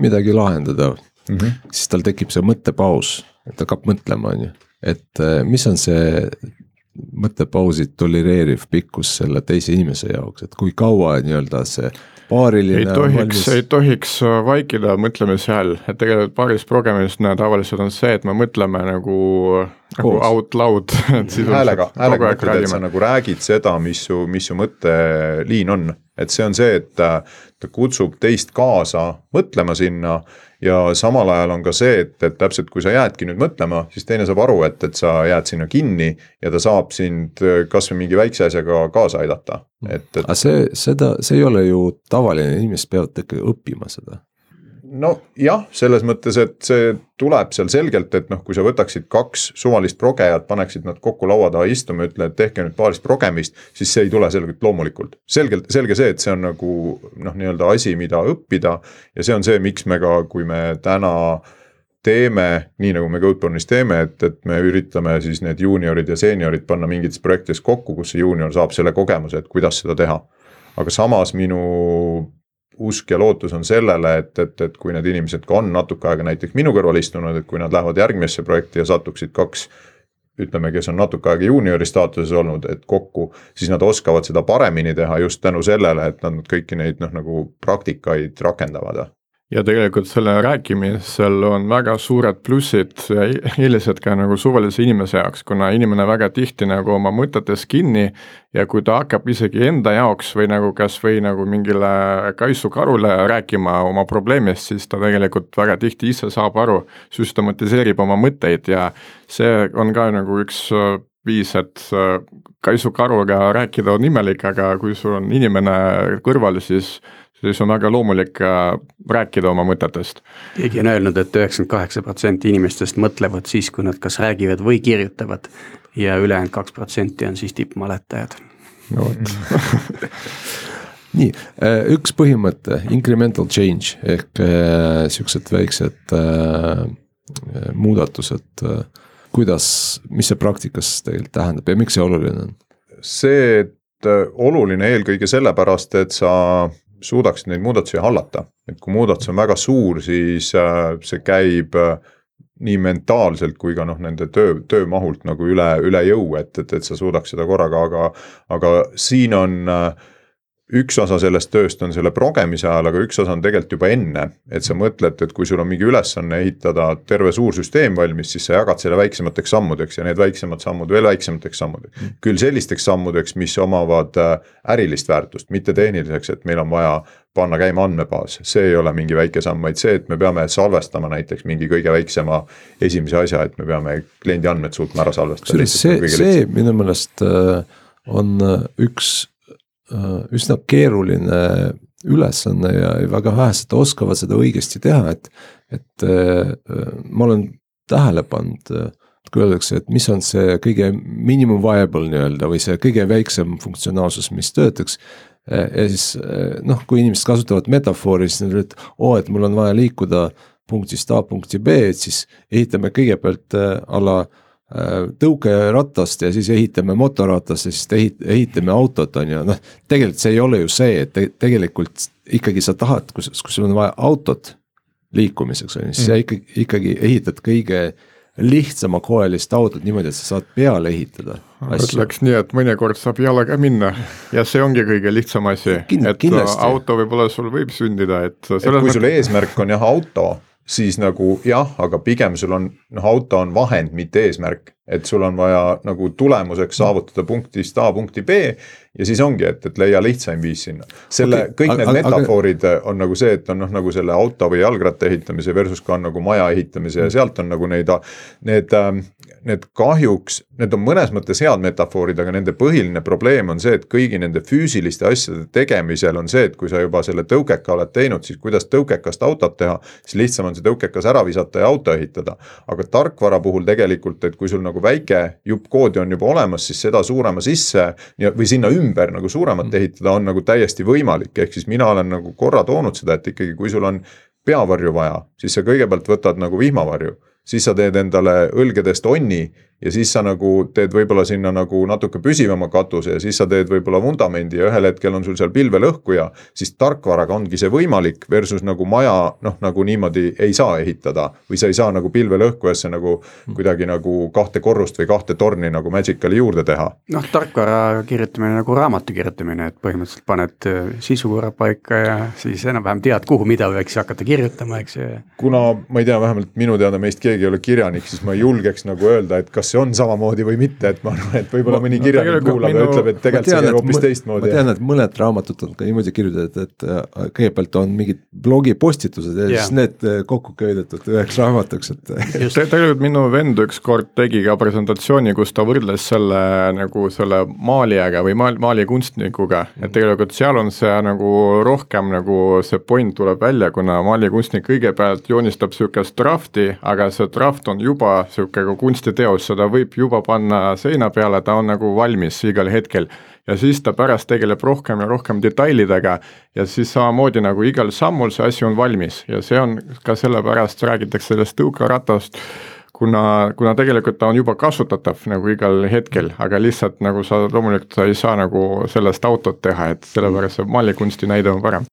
midagi lahendada mm, -hmm. siis tal tekib see mõttepaus, et ta hakkab mõtlema, on ju, et äh, mis on see mõttepausi tolereeriv pikkus selle teise inimese jaoks, et kui kaua nii-öelda see paariline.
ei tohiks valmis..., ei tohiks vaikida mõtlemise all, et tegelikult paaris progemis tavaliselt on see, et me mõtleme nagu, nagu out loud.
häälega, häälega mõtled, et sa nagu räägid seda, mis su, mis su mõtteliin on, et see on see, et ta kutsub teist kaasa mõtlema sinna ja samal ajal on ka see, et, et täpselt kui sa jäädki nüüd mõtlema, siis teine saab aru, et, et sa jääd sinna kinni ja ta saab sind kasvõi mingi väikse asjaga kaasa aidata, et, et.
aga see, seda, see ei ole ju tavaline, inimesed peavad ikkagi õppima seda
nojah, selles mõttes, et see tuleb seal selgelt, et noh, kui sa võtaksid kaks suvalist progejat, paneksid nad kokku laua taha istuma ja ütle, et tehke nüüd paarist progemist, siis see ei tule selgelt loomulikult. selgelt, selge see, et see on nagu noh, nii-öelda asi, mida õppida ja see on see, miks me ka, kui me täna teeme, nii nagu me Codeborne'is teeme, et, et me üritame siis need juuniorid ja seeniorid panna mingites projektides kokku, kus see juunior saab selle kogemuse, et kuidas seda teha. aga samas minu usk ja lootus on sellele, et, et, et kui need inimesed ka on natuke aega näiteks minu kõrval istunud, et kui nad lähevad järgmisse projekti ja satuksid kaks ütleme, kes on natuke aega juuniori staatuses olnud, et kokku, siis nad oskavad seda paremini teha just tänu sellele, et nad kõiki neid noh, nagu praktikaid rakendavad
ja tegelikult selle rääkimisel on väga suured plussid ja eelised ka nagu suvalise inimese jaoks, kuna inimene väga tihti nagu oma mõtetes kinni ja kui ta hakkab isegi enda jaoks või nagu kas või nagu mingile kaisukarule rääkima oma probleemist, siis ta tegelikult väga tihti ise saab aru, süstematiseerib oma mõtteid ja see on ka nagu üks äh, viis, et äh, kaisukaruga rääkida on imelik, aga kui sul on inimene kõrval, siis siis on väga loomulik äh, rääkida oma mõtetest.
keegi on öelnud et, et üheksakümmend kaheksa protsenti inimestest mõtlevad siis, kui nad kas räägivad või kirjutavad ja ülejäänud kaks protsenti on siis tippmaletajad. no vot
nii, äh, üks põhimõte, incremental change ehk äh, siuksed väiksed äh, muudatused äh,. kuidas, mis see praktikas tegelikult tähendab ja miks see oluline on?
see, et äh, oluline eelkõige sellepärast, et sa suudaksid neid muudatusi hallata. et kui muudatus on väga suur, siis äh, see käib äh, nii mentaalselt kui ka noh, nende töö, töömahult nagu üle, üle jõu, et, et, et sa suudaks seda korraga, aga, aga siin on äh, üks osa sellest tööst on selle progemise ajal, aga üks osa on tegelikult juba enne. et sa mõtled, et kui sul on mingi ülesanne ehitada terve suur süsteem valmis, siis sa jagad selle väiksemateks sammudeks ja need väiksemad sammud veel väiksemateks sammudeks. küll sellisteks sammudeks, mis omavad äh, ärilist väärtust, mitte tehniliseks, et meil on vaja panna käima andmebaas, see ei ole mingi väike samm, vaid see, et me peame salvestama näiteks mingi kõige väiksema esimese asja, et me peame kliendi andmed suutma ära salvestada.
see, see minu meelest äh, on äh, üks üsna keeruline ülesanne ja väga vähesed oskavad seda õigesti teha, et, et äh, ma olen tähele pannud, kui öeldakse, et mis on see kõige minimum viable nii-öelda või see kõige väiksem funktsionaalsus, mis töötaks. ja siis noh, kui inimesed kasutavad metafoori, siis nad ütlevad, oo, et mul on vaja liikuda punktist A punkti B, et siis ehitame kõigepealt a la Äh, tõukeratast ja siis ehitame motoratast ja siis ehit-, ehitame autot, on ju, noh. tegelikult see ei ole ju see, et te, tegelikult ikkagi sa tahad, kui, kui sul on vaja autot liikumiseks, on ju, siis mm. sa ikkagi, ikkagi ehitad kõige lihtsama koelist autot niimoodi, et sa saad peale ehitada.
ütleks nii, et mõnikord saab jalaga minna ja see ongi kõige lihtsam asi Kind,, et kindlasti. auto võib-olla sul võib sündida, et.
et kui mõttes... sul eesmärk on jah auto siis nagu jah, aga pigem sul on, noh, auto on vahend, mitte eesmärk. et sul on vaja nagu tulemuseks saavutada punktist A punkti B ja siis ongi, et, et leia lihtsaim viis sinna. selle okay,, kõik aga, need metafoorid aga... on nagu see, et on noh, nagu selle auto või jalgratta ehitamise versus ka on nagu maja ehitamise ja sealt on nagu neid, need ähm, need kahjuks, need on mõnes mõttes head metafoorid, aga nende põhiline probleem on see, et kõigi nende füüsiliste asjade tegemisel on see, et kui sa juba selle tõukeka oled teinud, siis kuidas tõukekast autot teha, siis lihtsam on see tõukekas ära visata ja auto ehitada. aga tarkvara puhul tegelikult, et kui sul nagu väike jupp koodi on juba olemas, siis seda suurema sisse ja, või sinna ümber nagu suuremat ehitada on nagu täiesti võimalik, ehk siis mina olen nagu korra toonud seda, et ikkagi, kui sul on peavarju vaja, siis sa kõigepealt võtad nagu vihmavarju siis sa teed endale õlgedest onni ja siis sa nagu teed võib-olla sinna nagu natuke püsivama katuse ja siis sa teed võib-olla vundamendi ja ühel hetkel on sul seal pilvelõhkuja. siis tarkvaraga ongi see võimalik versus nagu maja noh, nagu niimoodi ei saa ehitada või sa ei saa nagu pilvelõhkujasse nagu kuidagi nagu kahte korrust või kahte torni nagu Magicali juurde teha.
noh, tarkvara kirjutamine nagu raamatu kirjutamine, et põhimõtteliselt paned äh, sisu korra paika ja siis enam-vähem tead, kuhu mida võiks hakata kirjutama, eks ju.
kuna ma ei tea, vähemalt minu teada meist keegi ei ole kirjanik, siis ma ei julgeks nagu öelda, et kas kas see on samamoodi või mitte, et ma arvan, et võib-olla mõni kirjanik kuulab ja ütleb, et tegelikult see käib hoopis teistmoodi.
ma tean, et mõned raamatud on ka niimoodi kirjutatud, et äh, kõigepealt on mingid blogipostitused ja yeah. siis need äh, kokku köidetud üheks raamatuks, et.
tegelikult minu vend ükskord tegi ka presentatsiooni, kus ta võrdles selle nagu selle maalijaga või maal, maalikunstnikuga, et tegelikult seal on see nagu rohkem nagu see point tuleb välja, kuna maalikunstnik kõigepealt joonistab sihukest draft'i, aga see draft on juba nagu kunstiteos, seda võib juba panna seina peale, ta on nagu valmis igal hetkel. ja siis ta pärast tegeleb rohkem ja rohkem detailidega ja siis samamoodi nagu igal sammul see asi on valmis ja see on ka sellepärast räägitakse sellest tõukeratast, kuna, kuna tegelikult ta on juba kasutatav nagu igal hetkel, aga lihtsalt nagu sa loomulikult sa ei saa nagu sellest autot teha, et sellepärast see mallikunsti näide on parem.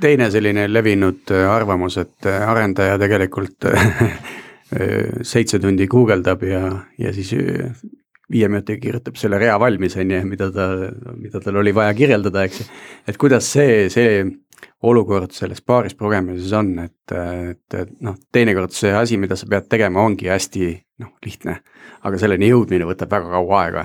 Teine selline levinud äh, arvamus, et äh, arendaja tegelikult äh, seitse tundi guugeldab ja, ja siis viie minutiga kirjutab selle rea valmis, on ju, mida ta, mida tal oli vaja kirjeldada, eks ju. et kuidas see, see olukord selles paaris programmides on, et, et, et noh, teinekord see asi, mida sa pead tegema, ongi hästi noh, lihtne. aga selleni jõudmine võtab väga kaua aega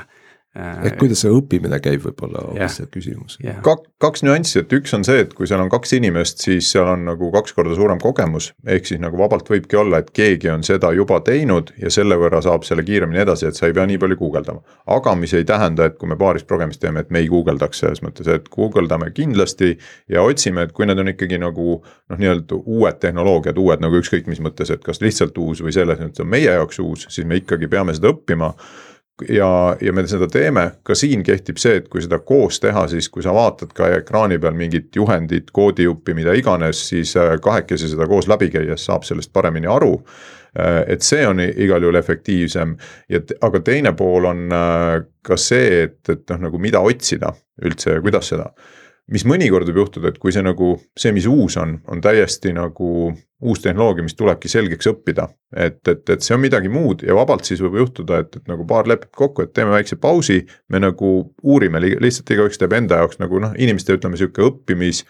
Äh, et kuidas see õppimine käib, võib-olla hoopis see küsimus
yeah.. Kak-, kaks nüanssi, et üks on see, et kui seal on kaks inimest, siis seal on nagu kaks korda suurem kogemus. ehk siis nagu vabalt võibki olla, et keegi on seda juba teinud ja selle võrra saab selle kiiremini edasi, et sa ei pea nii palju guugeldama. aga mis ei tähenda, et kui me paaris programmis teeme, et me ei guugeldaks selles mõttes, et guugeldame kindlasti. ja otsime, et kui need on ikkagi nagu noh, nii-öelda uued tehnoloogiad, uued nagu ükskõik mis mõttes, et kas lihtsalt uus või selles mõttes on meie jaoks uus, siis me ikkagi peame seda õppima ja, ja me seda teeme, ka siin kehtib see, et kui seda koos teha, siis kui sa vaatad ka ekraani peal mingit juhendit, koodijuppi, mida iganes, siis äh, kahekesi seda koos läbi käies saab sellest paremini aru. Äh, et see on igal juhul efektiivsem ja, aga teine pool on äh, ka see, et, et noh, nagu mida otsida üldse ja kuidas seda mis mõnikord võib juhtuda, et kui see nagu, see, mis uus on, on täiesti nagu uus tehnoloogia, mis tulebki selgeks õppida. et, et, et see on midagi muud ja vabalt siis võib juhtuda, et, et nagu paar lepib kokku, et teeme väikse pausi. me nagu uurime lihtsalt igaüks teeb enda jaoks nagu noh, inimeste ütleme sihuke õppimis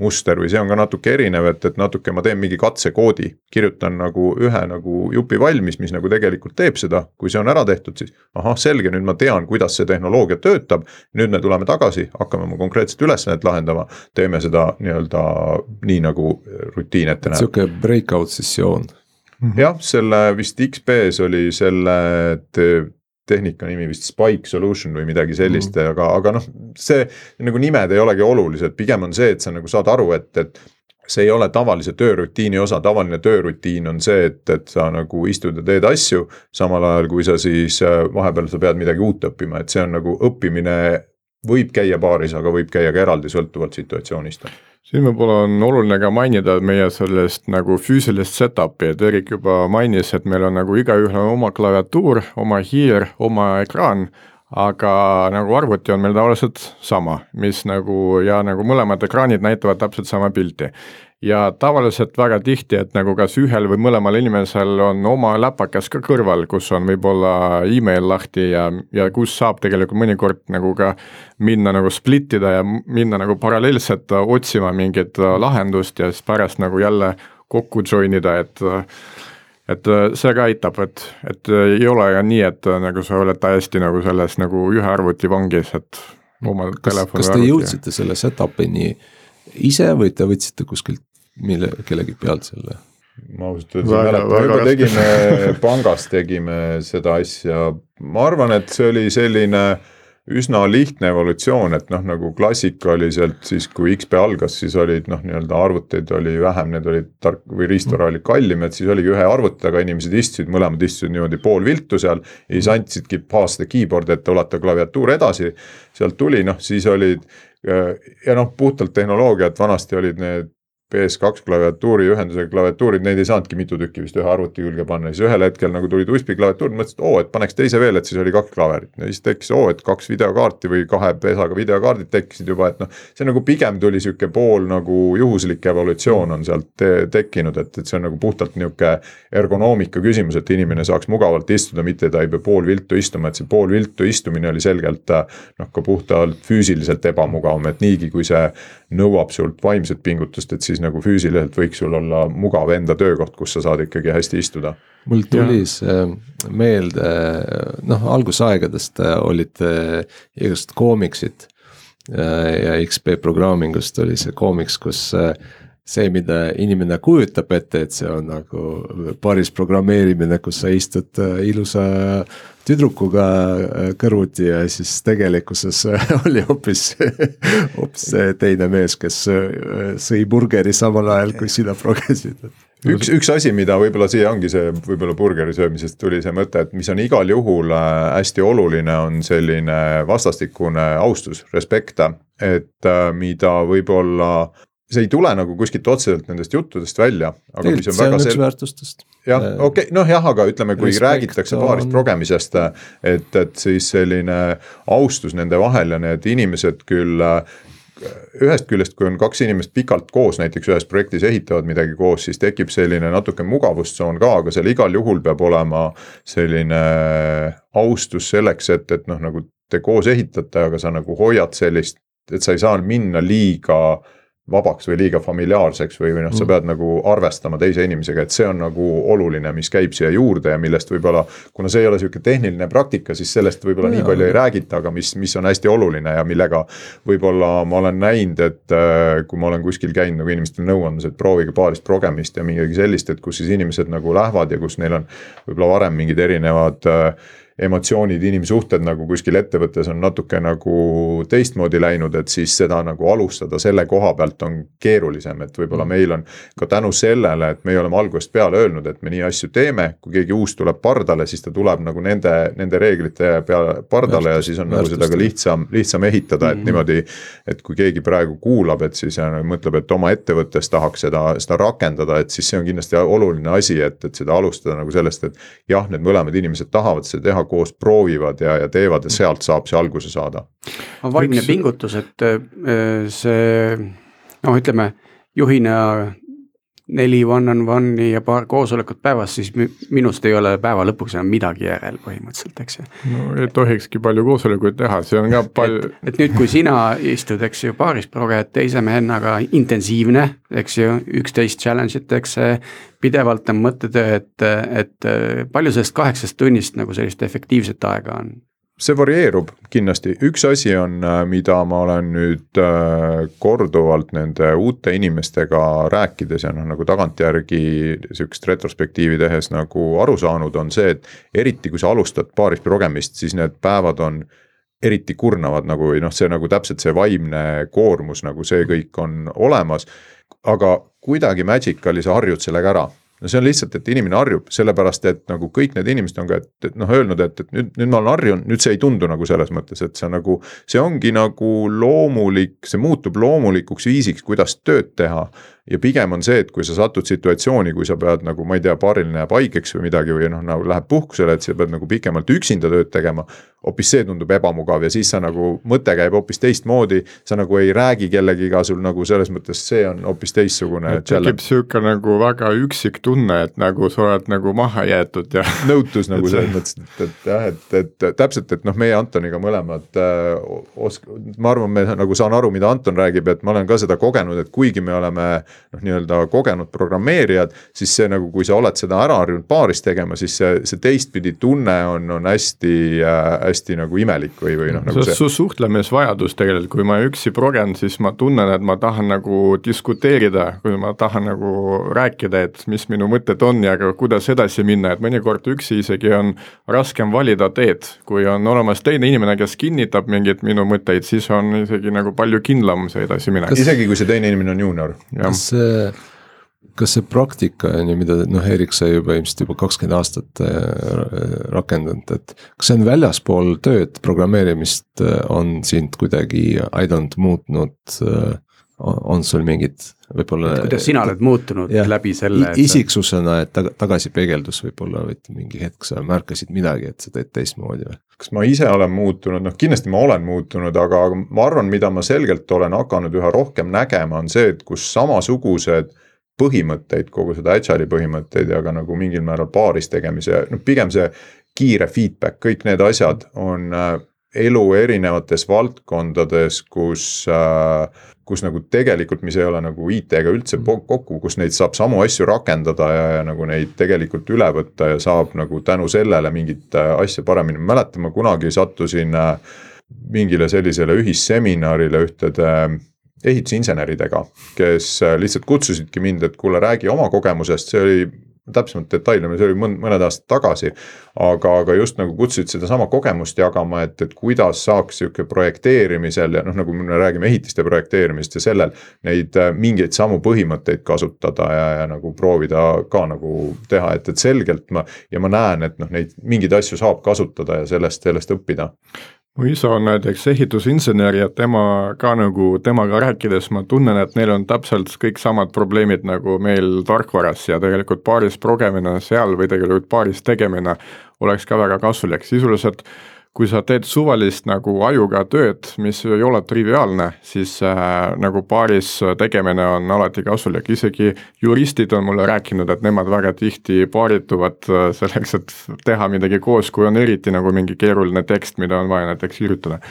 muster või see on ka natuke erinev, et, et natuke ma teen mingi katsekoodi, kirjutan nagu ühe nagu jupi valmis, mis nagu tegelikult teeb seda, kui see on ära tehtud, siis ahah, selge, nüüd ma tean, kuidas see tehnoloogia töötab. nüüd me tuleme tagasi, hakkame oma konkreetset ülesannet lahendama, teeme seda nii-öelda nii nagu rutiin ette näeb.
sihuke breakout sessioon
jah, selle vist XP-s oli selle tehnika nimi vist Spike Solution või midagi sellist mm., aga, aga noh, see nagu nimed ei olegi olulised, pigem on see, et sa nagu saad aru, et, et see ei ole tavalise töörutiini osa, tavaline töörutiin on see, et, et sa nagu istud ja teed asju. samal ajal kui sa siis äh, vahepeal sa pead midagi uut õppima, et see on nagu õppimine võib käia paaris, aga võib käia ka eraldi, sõltuvalt situatsioonist
siin võib-olla on oluline ka mainida meie sellest nagu füüsilist setup'i, et Erik juba mainis, et meil on nagu igaühel on oma klaviatuur, oma hiir, oma ekraan, aga nagu arvuti on meil tavaliselt sama, mis nagu ja nagu mõlemad ekraanid näitavad täpselt sama pilti ja tavaliselt väga tihti, et nagu kas ühel või mõlemal inimesel on oma läpakas ka kõrval, kus on võib-olla email lahti ja, ja kus saab tegelikult mõnikord nagu ka minna nagu split ida ja minna nagu paralleelselt otsima mingit lahendust ja siis pärast nagu jälle kokku join ida, et et see ka aitab, et, et ei ole ka nii, et nagu sa oled täiesti nagu selles nagu ühe arvuti vangis, et oma telefoni
kas te jõudsite selle setup'ini ise või te võtsite kuskilt mille, kellegi pealt selle?
ma ausalt öeldes ei mäleta, me juba tegime pangas tegime seda asja, ma arvan, et see oli selline üsna lihtne evolutsioon, et noh, nagu klassikaliselt siis, kui XP algas, siis olid noh, nii-öelda arvuteid oli vähem, need olid tark või riistvara oli kallim, et siis oligi ühe arvuti taga inimesed istusid, mõlemad istusid niimoodi poolviltu seal. ja siis andsidki paasta keyboard'i, et ulata klaviatuur edasi. sealt tuli, noh siis olid ja noh, puhtalt tehnoloogia, et vanasti olid need PS2 klaviatuuri ühendusega klaviatuurid, neid ei saanudki mitu tükki vist ühe arvuti külge panna, siis ühel hetkel nagu tulid USB klaviatuurid, mõtlesin, et oo, et paneks teise veel, et siis oli kaks klaverit. ja siis tekkis, oo, et kaks videokaarti või kahe pesaga videokaardid tekkisid juba, et noh. see nagu pigem tuli sihuke pool nagu juhuslik evolutsioon on sealt te tekkinud, et, et see on nagu puhtalt nihuke ergonoomika küsimus, et inimene saaks mugavalt istuda, mitte ta ei pea poolviltu istuma, et see poolviltu istumine oli selgelt noh, ka puhtalt füüsiliselt ebamugavam, et niigi, kui see nõuab sult vaimset pingutust, et siis nagu füüsiliselt võiks sul olla mugav enda töökoht, kus sa saad ikkagi hästi istuda.
mul tuli see meelde, noh algusaegadest olid igasugused koomiksid. ja XP programmingust oli see koomiks, kus see, mida inimene kujutab ette, et see on nagu paaris programmeerimine, kus sa istud ilusa tüdrukuga äh, kõrvuti ja siis tegelikkuses äh, oli hoopis, hoopis teine mees, kes äh, sõi burgeri samal ajal, kui sina progesid
üks, üks asi, mida võib-olla siia ongi see võib-olla burgeri söömisest tuli see mõte, et mis on igal juhul hästi oluline, on selline vastastikune austus, respekt. et mida võib-olla see ei tule nagu kuskilt otseselt nendest juttudest välja.
tegelikult see on üks sel... väärtustest.
jah, äh, okei okay,, noh jah, aga ütleme, kui Respekt räägitakse paarist on... progemisest, et, et siis selline austus nende vahel ja need inimesed küll ühest küljest, kui on kaks inimest pikalt koos näiteks ühes projektis ehitavad midagi koos, siis tekib selline natuke mugavustsoon ka, aga seal igal juhul peab olema selline austus selleks, et, et noh, nagu te koos ehitate, aga sa nagu hoiad sellist, et sa ei saa minna liiga vabaks või liiga familiaarseks või, või noh, sa mm. pead nagu arvestama teise inimesega, et see on nagu oluline, mis käib siia juurde ja millest võib-olla. kuna see ei ole sihuke tehniline praktika, siis sellest võib-olla nii palju ei räägita, aga mis, mis on hästi oluline ja millega. võib-olla ma olen näinud, et äh, kui ma olen kuskil käinud nagu inimestele nõu andmas, et proovige paarist progemist ja midagi sellist, et kus siis inimesed nagu lähevad ja kus neil on. võib-olla varem mingid erinevad äh, emotsioonid, inimsuhted nagu kuskil ettevõttes on natuke nagu teistmoodi läinud, et siis seda nagu alustada selle koha pealt on keerulisem, et võib-olla meil on ka tänu sellele, et meie oleme algusest peale öelnud, et me nii asju teeme, kui keegi uus tuleb pardale, siis ta tuleb nagu nende, nende reeglite peale pardale ja siis on nagu seda ka lihtsam, lihtsam ehitada, et mm -hmm. niimoodi. et kui keegi praegu kuulab, et siis mõtleb, et oma ettevõttes tahaks seda, seda rakendada, et siis see on kindlasti oluline asi, et, et seda alustada nagu sellest, et jah, need mõlemad inimesed tahavad seda teha koos proovivad ja, ja teevad ja sealt saab see alguse saada.
vaimne Üks... pingutus, et äh, see noh, ütleme juhina neli one-on-one'i ja paar koosolekut päevas, siis minust ei ole päeva lõpuks enam midagi järel põhimõtteliselt, eks ju.
no ei tohikski palju koosolekuid teha, see on ka palju.
et nüüd, kui sina istud, eks ju, paaris proged teise mehennaga intensiivne, eks ju, üksteist challenge itakse, pidevalt on mõttetöö, et, et palju sellest kaheksast tunnist nagu sellist efektiivset aega on
see varieerub kindlasti, üks asi on, äh, mida ma olen nüüd äh, korduvalt nende uute inimestega rääkides ja noh, nagu tagantjärgi sihukest retrospektiivi tehes nagu aru saanud, on see, et eriti kui sa alustad paaris progemist, siis need päevad on eriti kurnavad nagu või noh, see nagu täpselt see vaimne koormus nagu see kõik on olemas. aga kuidagi Magicali sa harjud sellega ära no see on lihtsalt, et inimene harjub, sellepärast et nagu kõik need inimesed on ka, et, et noh, öelnud, et, et nüüd, nüüd ma olen harjunud, nüüd see ei tundu nagu selles mõttes, et see nagu. see ongi nagu loomulik, see muutub loomulikuks viisiks, kuidas tööd teha ja pigem on see, et kui sa satud situatsiooni, kui sa pead nagu ma ei tea, paariline jääb haigeks või midagi või noh, nagu läheb puhkusele, et sa pead nagu pikemalt üksinda tööd tegema. hoopis see tundub ebamugav ja siis sa nagu mõte käib hoopis teistmoodi, sa nagu ei räägi kellegiga, sul nagu selles mõttes see on hoopis teistsugune.
tekib sihuke nagu väga üksik tunne, et nagu sa oled nagu maha jäetud ja.
nõutus nagu selles mõttes, et, et jah, et, et täpselt, et noh, meie Antoniga mõlemad äh, osk-, ma arvan, me nagu saan aru, mida Anton räägib, et ma olen ka seda kogenud, et kuigi me oleme noh, nii-öelda kogenud programmeerijad, siis see nagu, kui sa oled seda ära harjunud paaris tegema, siis see, see teistpidi tunne on, on hästi äh,, hästi nagu imelik või, või noh, nagu
see. su suhtlemisvajadus tegelikult, kui ma üksi progen, siis ma tunnen, et ma tahan nagu diskuteerida, kui ma tahan nagu rääkida, et mis minu mõtted on ja kuidas edasi minna, et mõnikord üksi isegi on raskem valida teed, kui on olemas teine inimene, kes kinnitab mingeid minu mõtteid, siis on isegi nagu palju kindlam see edasiminek.
isegi kui see teine inimene on juunior.
kas see, kas see praktika on ju, mida noh, Erik sai juba ilmselt juba kakskümmend aastat äh, rakendanud, et. kas see on väljaspool tööd, programmeerimist äh, on sind kuidagi aidanud, muutnud äh, on sul mingid võib-olla.
kuidas sina oled muutunud jah, läbi selle
et.... isiksusena, et tag tagasipeegeldus võib-olla, et mingi hetk sa märkasid midagi, et sa teed teistmoodi või?
kas ma ise olen muutunud, noh kindlasti ma olen muutunud, aga ma arvan, mida ma selgelt olen hakanud üha rohkem nägema, on see, et kus samasugused põhimõtteid, kogu seda agile'i põhimõtteid ja ka nagu mingil määral paaris tegemise, noh pigem see kiire feedback, kõik need asjad on äh, elu erinevates valdkondades, kus äh, kus nagu tegelikult, mis ei ole nagu IT-ga üldse kokku, kus neid saab samu asju rakendada ja, ja nagu neid tegelikult üle võtta ja saab nagu tänu sellele mingit äh, asja paremini, ma mäletan, ma kunagi sattusin äh, mingile sellisele ühisseminarile ühtede äh, ehitusinseneridega, kes lihtsalt kutsusidki mind, et kuule, räägi oma kogemusest, see oli täpsemalt detaile, see oli mõned, aastad tagasi. aga, aga just nagu kutsusid sedasama kogemust jagama, et, et kuidas saaks sihuke projekteerimisel ja noh, nagu me räägime ehitiste projekteerimist ja sellel. Neid äh, mingeid samu põhimõtteid kasutada ja, ja nagu proovida ka nagu teha, et, et selgelt ma. ja ma näen, et noh, neid mingeid asju saab kasutada ja sellest, sellest õppida
mu isa on näiteks ehitusinsener ja tema ka nagu, temaga rääkides ma tunnen, et neil on täpselt kõik samad probleemid nagu meil tarkvaras ja tegelikult paaris progemine seal või tegelikult paaris tegemine oleks ka väga kasulik, sisuliselt kui sa teed suvalist nagu ajuga tööd, mis ei ole triviaalne, siis äh, nagu paaris tegemine on alati kasulik, isegi juristid on mulle rääkinud, et nemad väga tihti paarituvad äh, selleks, et teha midagi koos, kui on eriti nagu mingi keeruline tekst, mida on vaja näiteks kirjutada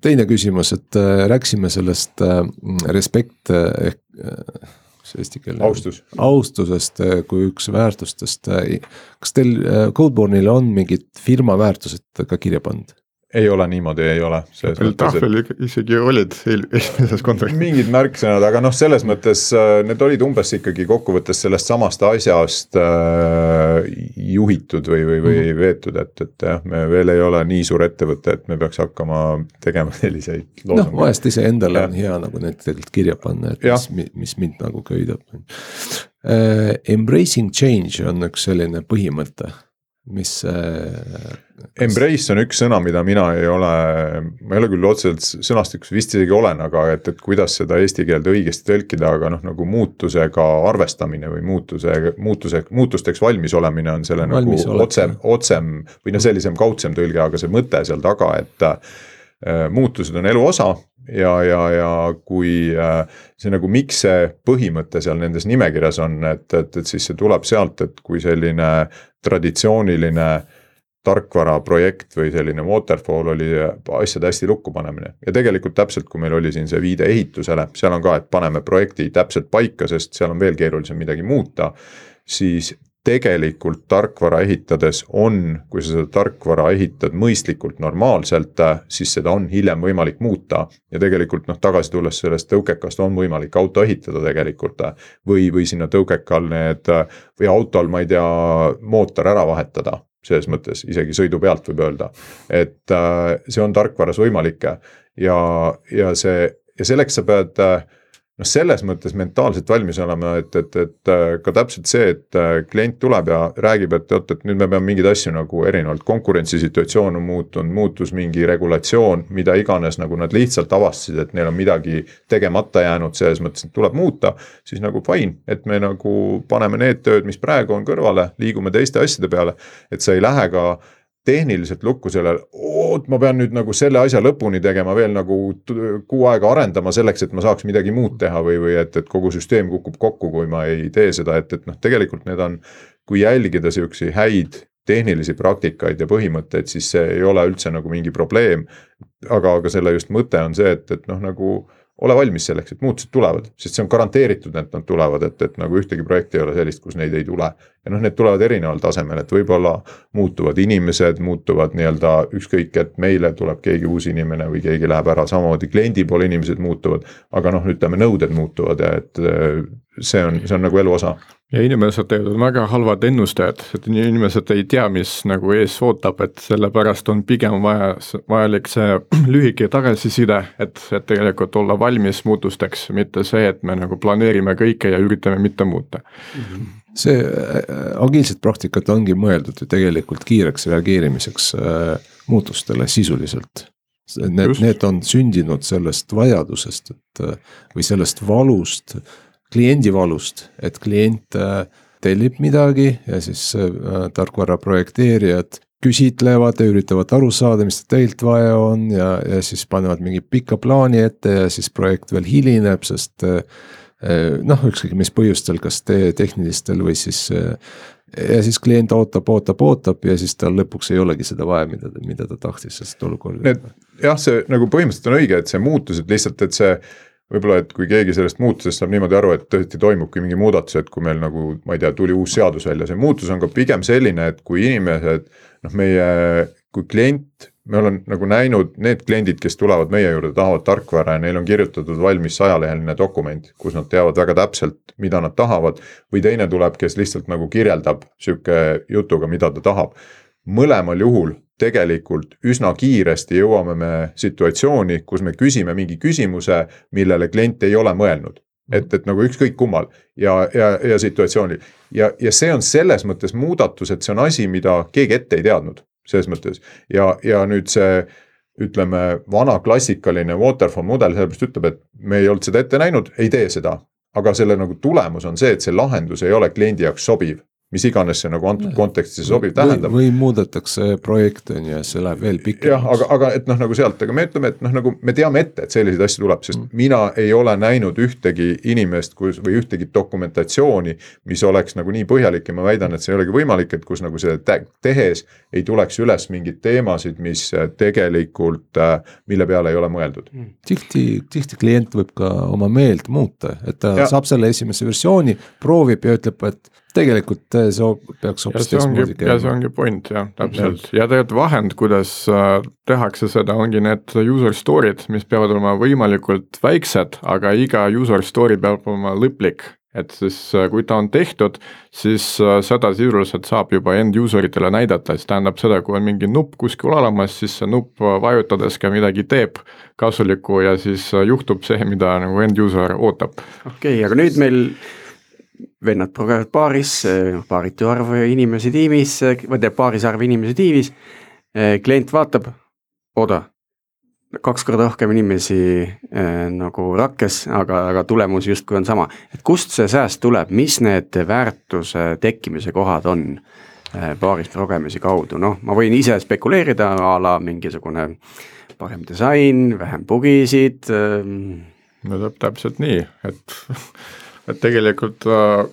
teine küsimus, et äh, rääkisime sellest äh, respekt äh, äh, mis eesti keele.
austus.
austusest äh, kui üks väärtustest. äh, kas teil äh, Codeborne'il on mingid firma väärtused ka kirja pandud?
Ei ole niimoodi, ei ole.
tahvel isegi olid esimeses kontekstis.
mingid märksõnad, aga noh, selles mõttes äh, need olid umbes ikkagi kokkuvõttes sellest samast asjast äh, juhitud või, või, või mm -hmm. veetud, et, et jah, me veel ei ole nii suur ettevõte, et me peaks hakkama tegema selliseid.
noh, vahest iseendale on hea nagu need tegelikult kirja panna, et mis, mis mind nagu köidab uh,. Embracing change on üks selline põhimõte mis äh,.
Embrace on üks sõna, mida mina ei ole, ma ei ole küll otseselt sõnastikus, vist isegi olen, aga et, et kuidas seda eesti keelde õigesti tõlkida, aga noh, nagu muutusega arvestamine või muutuse, muutuse, muutusteks valmis olemine on selle valmis nagu otsem, otsem või noh, sellisem kaudsem tõlge, aga see mõte seal taga, et äh, muutused on elu osa ja, ja, ja kui äh, see nagu, miks see põhimõte seal nendes nimekirjas on, et, et, et siis see tuleb sealt, et kui selline traditsiooniline tarkvaraprojekt või selline waterfall oli asjade hästi lukku panemine. ja tegelikult täpselt, kui meil oli siin see viide ehitusele, seal on ka, et paneme projekti täpselt paika, sest seal on veel keerulisem midagi muuta. siis tegelikult tarkvara ehitades on, kui sa seda tarkvara ehitad mõistlikult, normaalselt, siis seda on hiljem võimalik muuta. ja tegelikult noh, tagasi tulles sellest tõukekast on võimalik auto ehitada tegelikult. Või, või sinna tõukekal need või autol, ma ei tea, mootor ära vahetada selles mõttes isegi sõidu pealt võib öelda, et see on tarkvaras võimalik. Ja, ja see ja selleks sa pead äh, noh, selles mõttes mentaalselt valmis olema, et, et, et äh, ka täpselt see, et äh, klient tuleb ja räägib, et oot, et nüüd me peame mingeid asju nagu erinevalt, konkurentsisituatsioon on muutunud, muutus mingi regulatsioon, mida iganes, nagu nad lihtsalt avastasid, et neil on midagi tegemata jäänud, selles mõttes, et tuleb muuta. siis nagu fine, et me nagu paneme need tööd, mis praegu on kõrvale, liigume teiste asjade peale, et sa ei lähe ka tehniliselt lukku sellele, oot, ma pean nüüd nagu selle asja lõpuni tegema veel nagu kuu aega arendama selleks, et ma saaks midagi muud teha või, või et, et kogu süsteem kukub kokku, kui ma ei tee seda, et, et noh, tegelikult need on, kui jälgida siukseid häid tehnilisi praktikaid ja põhimõtteid, siis see ei ole üldse nagu mingi probleem. aga, aga selle just mõte on see, et, et noh, nagu ole valmis selleks, et muutused tulevad, sest see on garanteeritud, et nad tulevad, et, et nagu ühtegi projekti ei ole sellist, kus neid ei tule. ja noh, need tulevad erineval tasemel, et võib-olla muutuvad inimesed, muutuvad nii-öelda ükskõik, et meile tuleb keegi uus inimene või keegi läheb ära, samamoodi kliendi poole inimesed muutuvad. aga noh, ütleme nõuded muutuvad ja et see on, see on nagu elu osa
ja inimesed teevad väga halvad ennustajad, et inimesed ei tea, mis nagu ees ootab, et sellepärast on pigem vaja, vajalik see lühike tagasiside, et, et tegelikult olla valmis muutusteks, mitte see, et me nagu planeerime kõike ja üritame mitte muuta mm.
-hmm see äh, agiilsed praktikad ongi mõeldud ju tegelikult kiireks reageerimiseks äh, muutustele sisuliselt. Need, need on sündinud sellest vajadusest, et äh, või sellest valust kliendi valust, et klient äh, tellib midagi ja siis äh, tarkvara projekteerijad küsitlevad ja üritavad aru saada, mis teilt vaja on ja, ja siis panevad mingi pika plaani ette ja siis projekt veel hilineb, sest äh, noh, ükskõik mis põhjustel, kas te tehnilistel või siis. ja siis klient ootab, ootab, ootab ja siis tal lõpuks ei olegi seda vaja, mida, mida ta tahtis, sest olukord.
jah, see nagu põhimõtteliselt on õige, et see muutus, et lihtsalt, et see võib-olla, et kui keegi sellest muutusest saab niimoodi aru, et tõesti toimubki mingi muudatus, et kui meil nagu ma ei tea, tuli uus seadus välja, see muutus on ka pigem selline, et kui inimesed noh, meie kui klient, me oleme nagu näinud need kliendid, kes tulevad meie juurde, tahavad tarkvara ja neil on kirjutatud valmis sajaleheline dokument, kus nad teavad väga täpselt, mida nad tahavad. või teine tuleb, kes lihtsalt nagu kirjeldab sihuke jutuga, mida ta tahab. mõlemal juhul tegelikult üsna kiiresti jõuame me situatsiooni, kus me küsime mingi küsimuse, millele klient ei ole mõelnud. et, et nagu ükskõik kummal. Ja, ja, ja situatsioonil. Ja, ja see on selles mõttes muudatus, et see on asi, mida keegi ette ei teadnud, selles mõttes. Ja, ja nüüd see ütleme, vana klassikaline waterfall mudel sellepärast ütleb, et me ei olnud seda ette näinud, ei tee seda. aga selle nagu tulemus on see, et see lahendus ei ole kliendi jaoks sobiv mis iganes see nagu antud konteksti sobiv tähendab.
või muudetakse projekt on ju ja see läheb veel pikemaks.
jah, aga, aga et noh, nagu sealt, aga me ütleme, et noh, nagu me teame ette, et selliseid asju tuleb, sest mm. mina ei ole näinud ühtegi inimest, kus või ühtegi dokumentatsiooni, mis oleks nagu nii põhjalik ja ma väidan, et see ei olegi võimalik, et kus nagu seda tehes ei tuleks üles mingeid teemasid, mis tegelikult, mille peale ei ole mõeldud mm..
tihti, tihti klient võib ka oma meelt muuta, et ta ja. saab selle esimese versiooni, proovib ja ütleb, et tegelikult see peaks hoopis
teistmoodi käima. ja see ongi point jah, täpselt ja tegelikult vahend, kuidas äh, tehakse seda, ongi need user story'd, mis peavad olema võimalikult väiksed, aga iga user story peab olema lõplik et siis äh, kui ta on tehtud, siis äh, seda sisuliselt saab juba end user itele näidata, siis tähendab seda, kui on mingi nupp kuskil olemas, siis see nupp äh, vajutades ka midagi teeb kasulikku ja siis juhtub see, mida nagu end user ootab.
okei okay,, aga nüüd meil vennad progevad baaris, baaritu arv inimesi tiimis, või teeb baaris arv inimesi tiimis, klient vaatab, oda kaks korda rohkem inimesi nagu rakkes, aga, aga tulemus justkui on sama. et kust see sääst tuleb, mis need väärtuse tekkimise kohad on baarist progemise kaudu, noh, ma võin ise spekuleerida a la mingisugune parem disain, vähem bugisid
ähm.. no täpselt nii, et, et tegelikult äh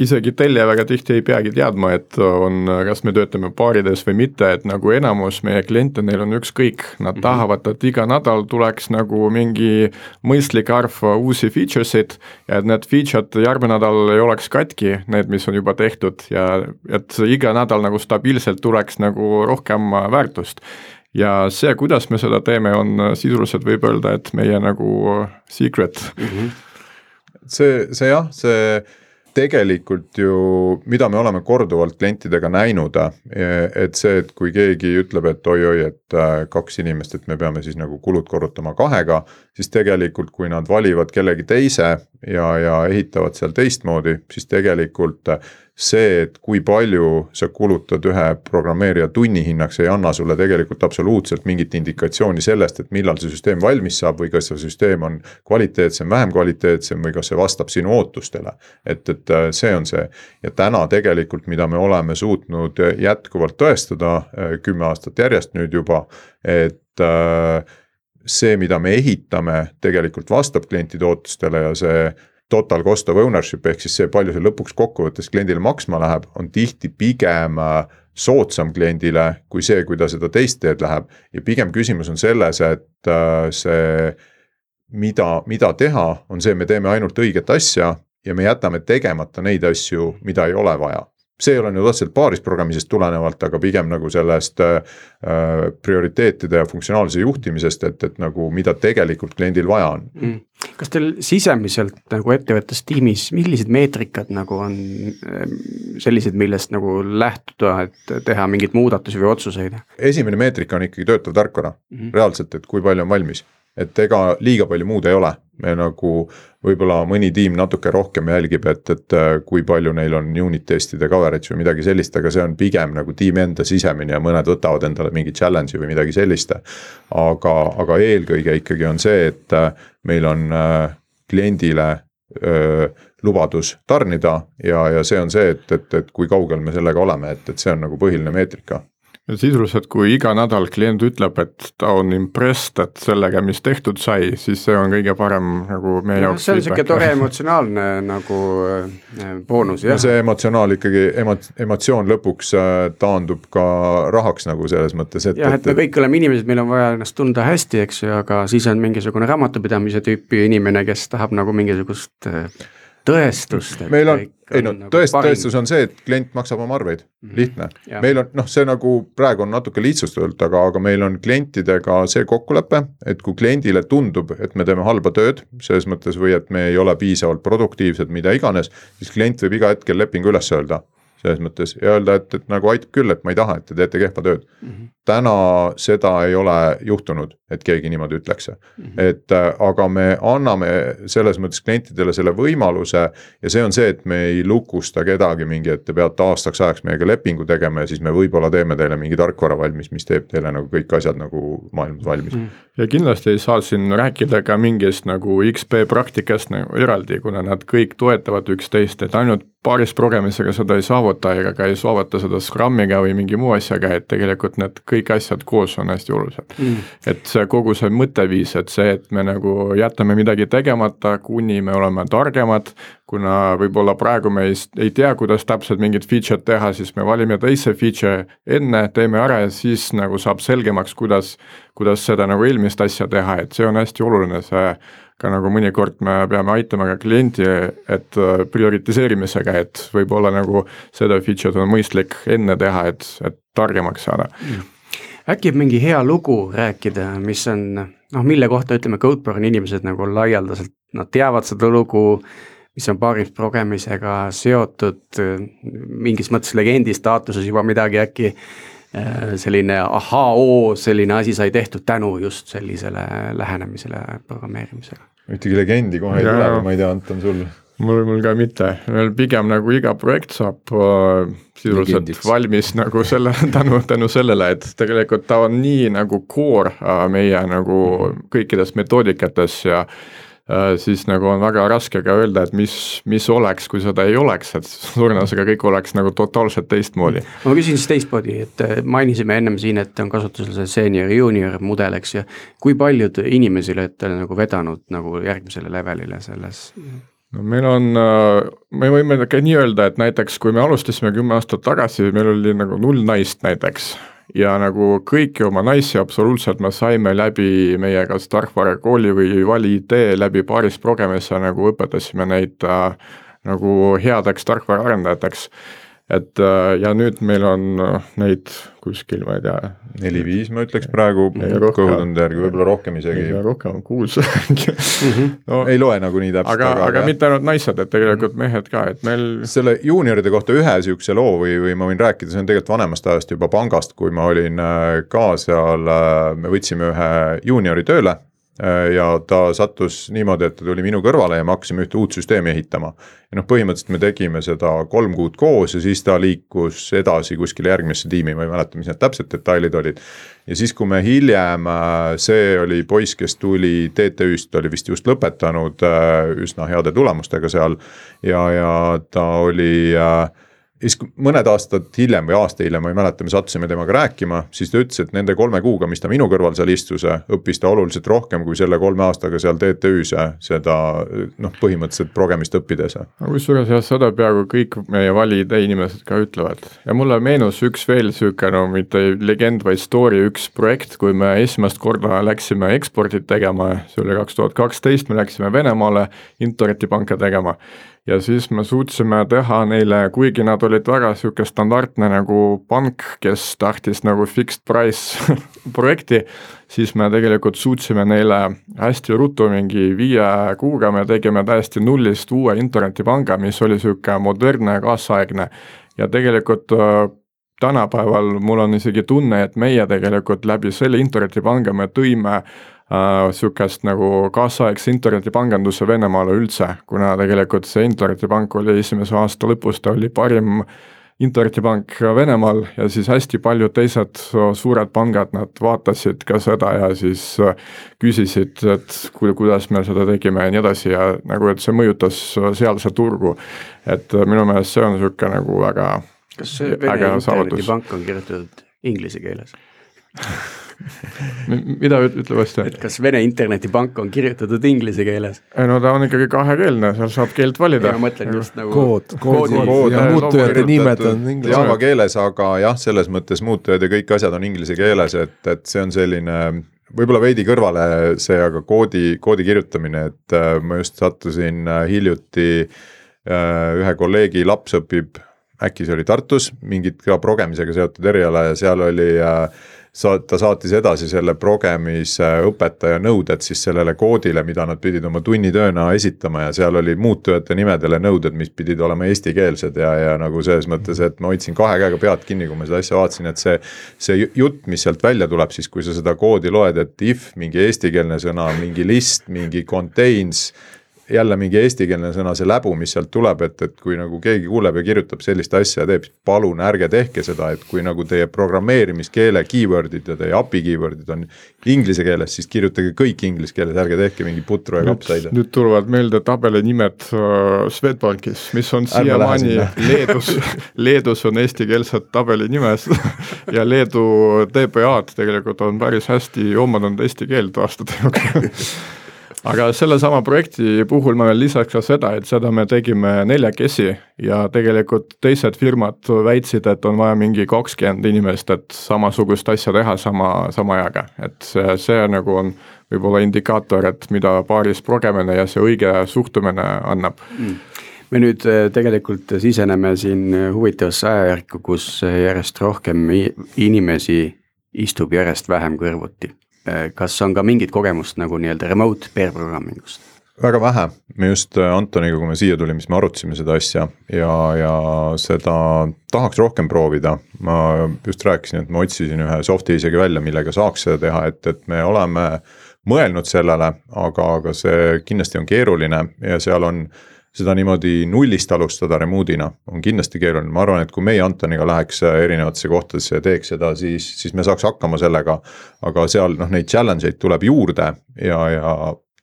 isegi tellija väga tihti ei peagi teadma, et on, kas me töötame baarides või mitte, et nagu enamus meie kliente, neil on ükskõik, nad mm -hmm. tahavad, et iga nädal tuleks nagu mingi mõistlik arv uusi features eid ja et need feature'd järgmine nädal ei oleks katki, need, mis on juba tehtud ja et iga nädal nagu stabiilselt tuleks nagu rohkem väärtust ja see, kuidas me seda teeme, on sisuliselt võib öelda, et meie nagu secret mm. -hmm.
See, see jah, see tegelikult ju, mida me oleme korduvalt klientidega näinud, et see, et kui keegi ütleb, et oi-oi, et äh, kaks inimest, et me peame siis nagu kulud korrutama kahega, siis tegelikult, kui nad valivad kellegi teise ja, ja ehitavad seal teistmoodi, siis tegelikult see, et kui palju sa kulutad ühe programmeerija tunnihinnaks, ei anna sulle tegelikult absoluutselt mingit indikatsiooni sellest, et millal see süsteem valmis saab või kas see süsteem on kvaliteetsem, vähem kvaliteetsem või kas see vastab sinu ootustele. et, et äh, see on see ja täna tegelikult, mida me oleme suutnud jätkuvalt tõestada äh, kümme aastat järjest nüüd juba, et äh, see, mida me ehitame, tegelikult vastab klientide ootustele ja see total cost of ownership ehk siis see, palju see lõpuks kokkuvõttes kliendile maksma läheb, on tihti pigem äh, soodsam kliendile kui see, kui ta seda teist teed läheb. ja pigem küsimus on selles, et äh, see, mida, mida teha, on see, me teeme ainult õiget asja ja me jätame tegemata neid asju, mida ei ole vaja see ei ole nüüd otseselt paarisprogrammist tulenevalt, aga pigem nagu sellest äh, prioriteetide ja funktsionaalse juhtimisest, et, et nagu mida tegelikult kliendil vaja on mm..
kas teil sisemiselt nagu ettevõttes tiimis, millised meetrikad nagu on ähm, sellised, millest nagu lähtuda, et teha mingeid muudatusi või otsuseid?
esimene meetrika on ikkagi töötav tarkvara mm, -hmm. reaalselt, et kui palju on valmis et ega liiga palju muud ei ole, me nagu võib-olla mõni tiim natuke rohkem jälgib, et, et äh, kui palju neil on unit test'ide coverage või midagi sellist, aga see on pigem nagu tiimi enda sisemine ja mõned võtavad endale mingi challenge'i või midagi sellist. aga, aga eelkõige ikkagi on see, et äh, meil on äh, kliendile öö, lubadus tarnida ja, ja see on see, et, et, et kui kaugel me sellega oleme, et, et see on nagu põhiline meetrika
sisuliselt, kui iga nädal klient ütleb, et ta on impressed, et sellega, mis tehtud sai, siis see on kõige parem nagu meie jaoks.
see on niisugune tore emotsionaalne nagu äh, boonus,
jah. see emotsionaal ikkagi, emo-, emotsioon lõpuks äh, taandub ka rahaks nagu selles mõttes,
et. jah, et me kõik oleme inimesed, meil on vaja ennast tunda hästi, eks ju, aga siis on mingisugune raamatupidamise tüüpi inimene, kes tahab nagu mingisugust äh, tõestust.
meil on, ei no nagu tõest, tõestus on see, et klient maksab oma arveid mm, -hmm. lihtne. meil on noh, see nagu praegu on natuke lihtsustatult, aga, aga meil on klientidega see kokkulepe, et kui kliendile tundub, et me teeme halba tööd, selles mõttes või et me ei ole piisavalt produktiivsed, mida iganes, siis klient võib iga hetkel lepingu üles öelda selles mõttes ja öelda, et, et nagu aitab küll, et ma ei taha, et te teete kehva tööd mm. -hmm. täna seda ei ole juhtunud, et keegi niimoodi ütleks mm. -hmm. et äh, aga me anname selles mõttes klientidele selle võimaluse ja see on see, et me ei lukusta kedagi mingi, et te peate aastaks ajaks meiega lepingu tegema ja siis me võib-olla teeme teile mingi tarkvara valmis, mis teeb teile nagu kõik asjad nagu maailmas valmis mm. -hmm.
ja kindlasti ei saa siin rääkida ka mingist nagu XP praktikast nagu eraldi, kuna nad kõik toetavad üksteist, et ainult paaris progemisega seda ei saavuta ega ka ei saavuta seda Scrumiga või mingi muu asjaga, et tegelikult need kõik asjad koos on hästi olulised. Mm.. et see kogu see mõtteviis, et see, et me nagu jätame midagi tegemata, kuni me oleme targemad, kuna võib-olla praegu me ei, ei tea, kuidas täpselt mingit feature'it teha, siis me valime teise feature enne, teeme ära ja siis nagu saab selgemaks, kuidas, kuidas seda nagu eelmist asja teha, et see on hästi oluline, see ka nagu mõnikord me peame aitama ka klienti, et äh, prioritiseerimisega, et võib-olla nagu seda feature'it on mõistlik enne teha, et, et targemaks saada. Mm..
äkki mingi hea lugu rääkida, mis on noh, mille kohta ütleme, Codeborne'i inimesed nagu laialdaselt, nad teavad seda lugu, mis on paariks progemisega seotud, mingis mõttes legendi staatuses juba midagi äkki äh, selline ahaa-oo, selline asi sai tehtud tänu just sellisele lähenemisele programmeerimisele
ühtegi legendi kohe ei tule, aga ma ei tea, Anton, sul?
mul, mul ka mitte, meil pigem nagu iga projekt saab äh, sisuliselt valmis nagu selle, tänu, tänu sellele, et tegelikult ta on nii nagu core äh, meie nagu kõikides metoodikates ja äh, siis nagu on väga raske ka öelda, et mis, mis oleks, kui seda ei oleks, et tõenäosusega kõik oleks nagu totaalselt teistmoodi.
ma küsin siis teistmoodi, et äh, mainisime ennem siin, et on kasutusel see senior, junior mudel, eks ju. kui paljud inimesi olete nagu vedanud nagu järgmisele levelile selles
no meil on, äh, me võime ka nii öelda, et näiteks kui me alustasime kümme aastat tagasi, meil oli nagu null naist näiteks ja nagu kõiki oma naisi absoluutselt me saime läbi meie kas tarkvarakooli või Vali ID läbi paaris progemisse nagu õpetasime neid äh, nagu headeks tarkvaraarendajateks et äh, ja nüüd meil on äh, neid kuskil, ma ei tea.
neli-viis ma ütleks praegu kõhutunde järgi, võib-olla rohkem isegi.
rohkem on kuus mhm.
no, ei loe nagu nii täpselt.
aga, aga, aga mitte ainult naised, et tegelikult mehed ka, et meil.
selle juunioride kohta ühe sihukese loo või, või ma võin rääkida, see on tegelikult vanemast ajast juba pangast, kui ma olin äh, ka seal, me võtsime ühe juuniori tööle ja ta sattus niimoodi, et ta tuli minu kõrvale ja me hakkasime ühte uut süsteemi ehitama. ja noh, põhimõtteliselt me tegime seda kolm kuud koos ja siis ta liikus edasi kuskile järgmisse tiimi, ma ei mäleta, mis need täpsed detailid olid. ja siis, kui me hiljem, äh, see oli poiss, kes tuli TTÜ-st, oli vist just lõpetanud äh, üsna heade tulemustega seal ja, ja ta oli äh, siis mõned aastad hiljem või aasta hiljem, ma ei mäleta, me sattusime temaga rääkima, siis ta ütles, et nende kolme kuuga, mis ta minu kõrval seal istus, õppis ta oluliselt rohkem kui selle kolme aastaga seal TTÜ-s seda noh, põhimõtteliselt progemist õppides.
kusjuures jah, seda peaaegu kõik meie valid inimesed ka ütlevad ja mulle meenus üks veel sihuke no mitte legend, vaid story, üks projekt, kui me esimest korda läksime ekspordit tegema, see oli kaks tuhat kaksteist, me läksime Venemaale internetipanka tegema ja siis me suutsime teha neile, kuigi nad olid väga sihuke standardne nagu pank, kes tahtis nagu fixed price projekti, siis me tegelikult suutsime neile hästi ruttu, mingi viie kuuga me tegime täiesti nullist uue internetipanga, mis oli sihuke modernne, kaasaegne. Ja tegelikult äh, tänapäeval mul on isegi tunne, et meie tegelikult läbi selle internetipanga me tõime sihukest nagu kaasaegse internetipanganduse Venemaale üldse, kuna tegelikult see internetipank oli esimese aasta lõpus, ta oli parim internetipank Venemaal ja siis hästi paljud teised suured pangad, nad vaatasid ka seda ja siis äh, küsisid, et ku-, kuidas me seda tegime ja nii edasi ja nagu, et see mõjutas sealset turgu. et minu meelest see on niisugune nagu väga
kas see Vene internetipank on kirjutatud inglise keeles
mida ütleb vastu?
et kas Vene internetipank on kirjutatud inglise keeles?
ei no ta on ikkagi kahekeelne, seal saab keelt valida.
ma mõtlen just nagu
kood, kood, kood ja muutujate nimed on inglise
Java keeles, aga jah, selles mõttes muutujad ja kõik asjad on inglise keeles, et, et see on selline võib-olla veidi kõrvale see, aga koodi, koodi kirjutamine, et äh, ma just sattusin äh, hiljuti äh, ühe kolleegi laps õpib, äkki see oli Tartus, mingit ka progemisega seotud eriala ja seal oli äh, saat-, ta saatis edasi selle progemise õpetaja nõuded siis sellele koodile, mida nad pidid oma tunnitööna esitama ja seal oli muutujate nimedele nõuded, mis pidid olema eestikeelsed ja, ja nagu selles mõttes, et ma hoidsin kahe käega pead kinni, kui ma seda asja vaatasin, et see. see jutt, mis sealt välja tuleb, siis kui sa seda koodi loed, et if mingi eestikeelne sõna, mingi list, mingi contains jälle mingi eestikeelne sõna, see läbu, mis sealt tuleb, et, et kui nagu keegi kuuleb ja kirjutab sellist asja ja teeb, siis palun ärge tehke seda, et kui nagu teie programmeerimiskeele keyword'id ja teie API keyword'id on inglise keeles, siis kirjutage kõik inglise keeles, ärge tehke mingi putru ja kapsaid.
nüüd tulevad meelde tabeli nimed uh, Swedbankis, mis on siiamaani Leedus Leedus on eestikeelsed tabeli nimes ja Leedu TPA-d tegelikult on päris hästi omandanud eesti keelt aastate jooksul aga sellesama projekti puhul ma veel lisaks ka seda, et seda me tegime neljakesi ja tegelikult teised firmad väitsid, et on vaja mingi kakskümmend inimest, et samasugust asja teha sama, sama ajaga, et see, see nagu on võib-olla indikaator, et mida paaris progemine ja see õige suhtumine annab. Mm.
Me nüüd äh, tegelikult siseneme siin huvitavasse ajajärku, kus järjest rohkem inimesi istub järjest vähem kõrvuti kas on ka mingit kogemust nagu nii-öelda remote pair programming ust?
väga vähe, me just äh, Antoniga, kui me siia tulime, siis me arutasime seda asja ja, ja seda tahaks rohkem proovida. ma just rääkisin, et ma otsisin ühe soft'i isegi välja, millega saaks seda teha, et, et me oleme mõelnud sellele, aga, aga see kindlasti on keeruline ja seal on seda niimoodi nullist alustada remote'ina on kindlasti keeruline, ma arvan, et kui meie Antoniga läheks erinevatesse kohtadesse ja teeks seda, siis, siis me saaks hakkama sellega. aga seal noh, neid challenge eid tuleb juurde ja, ja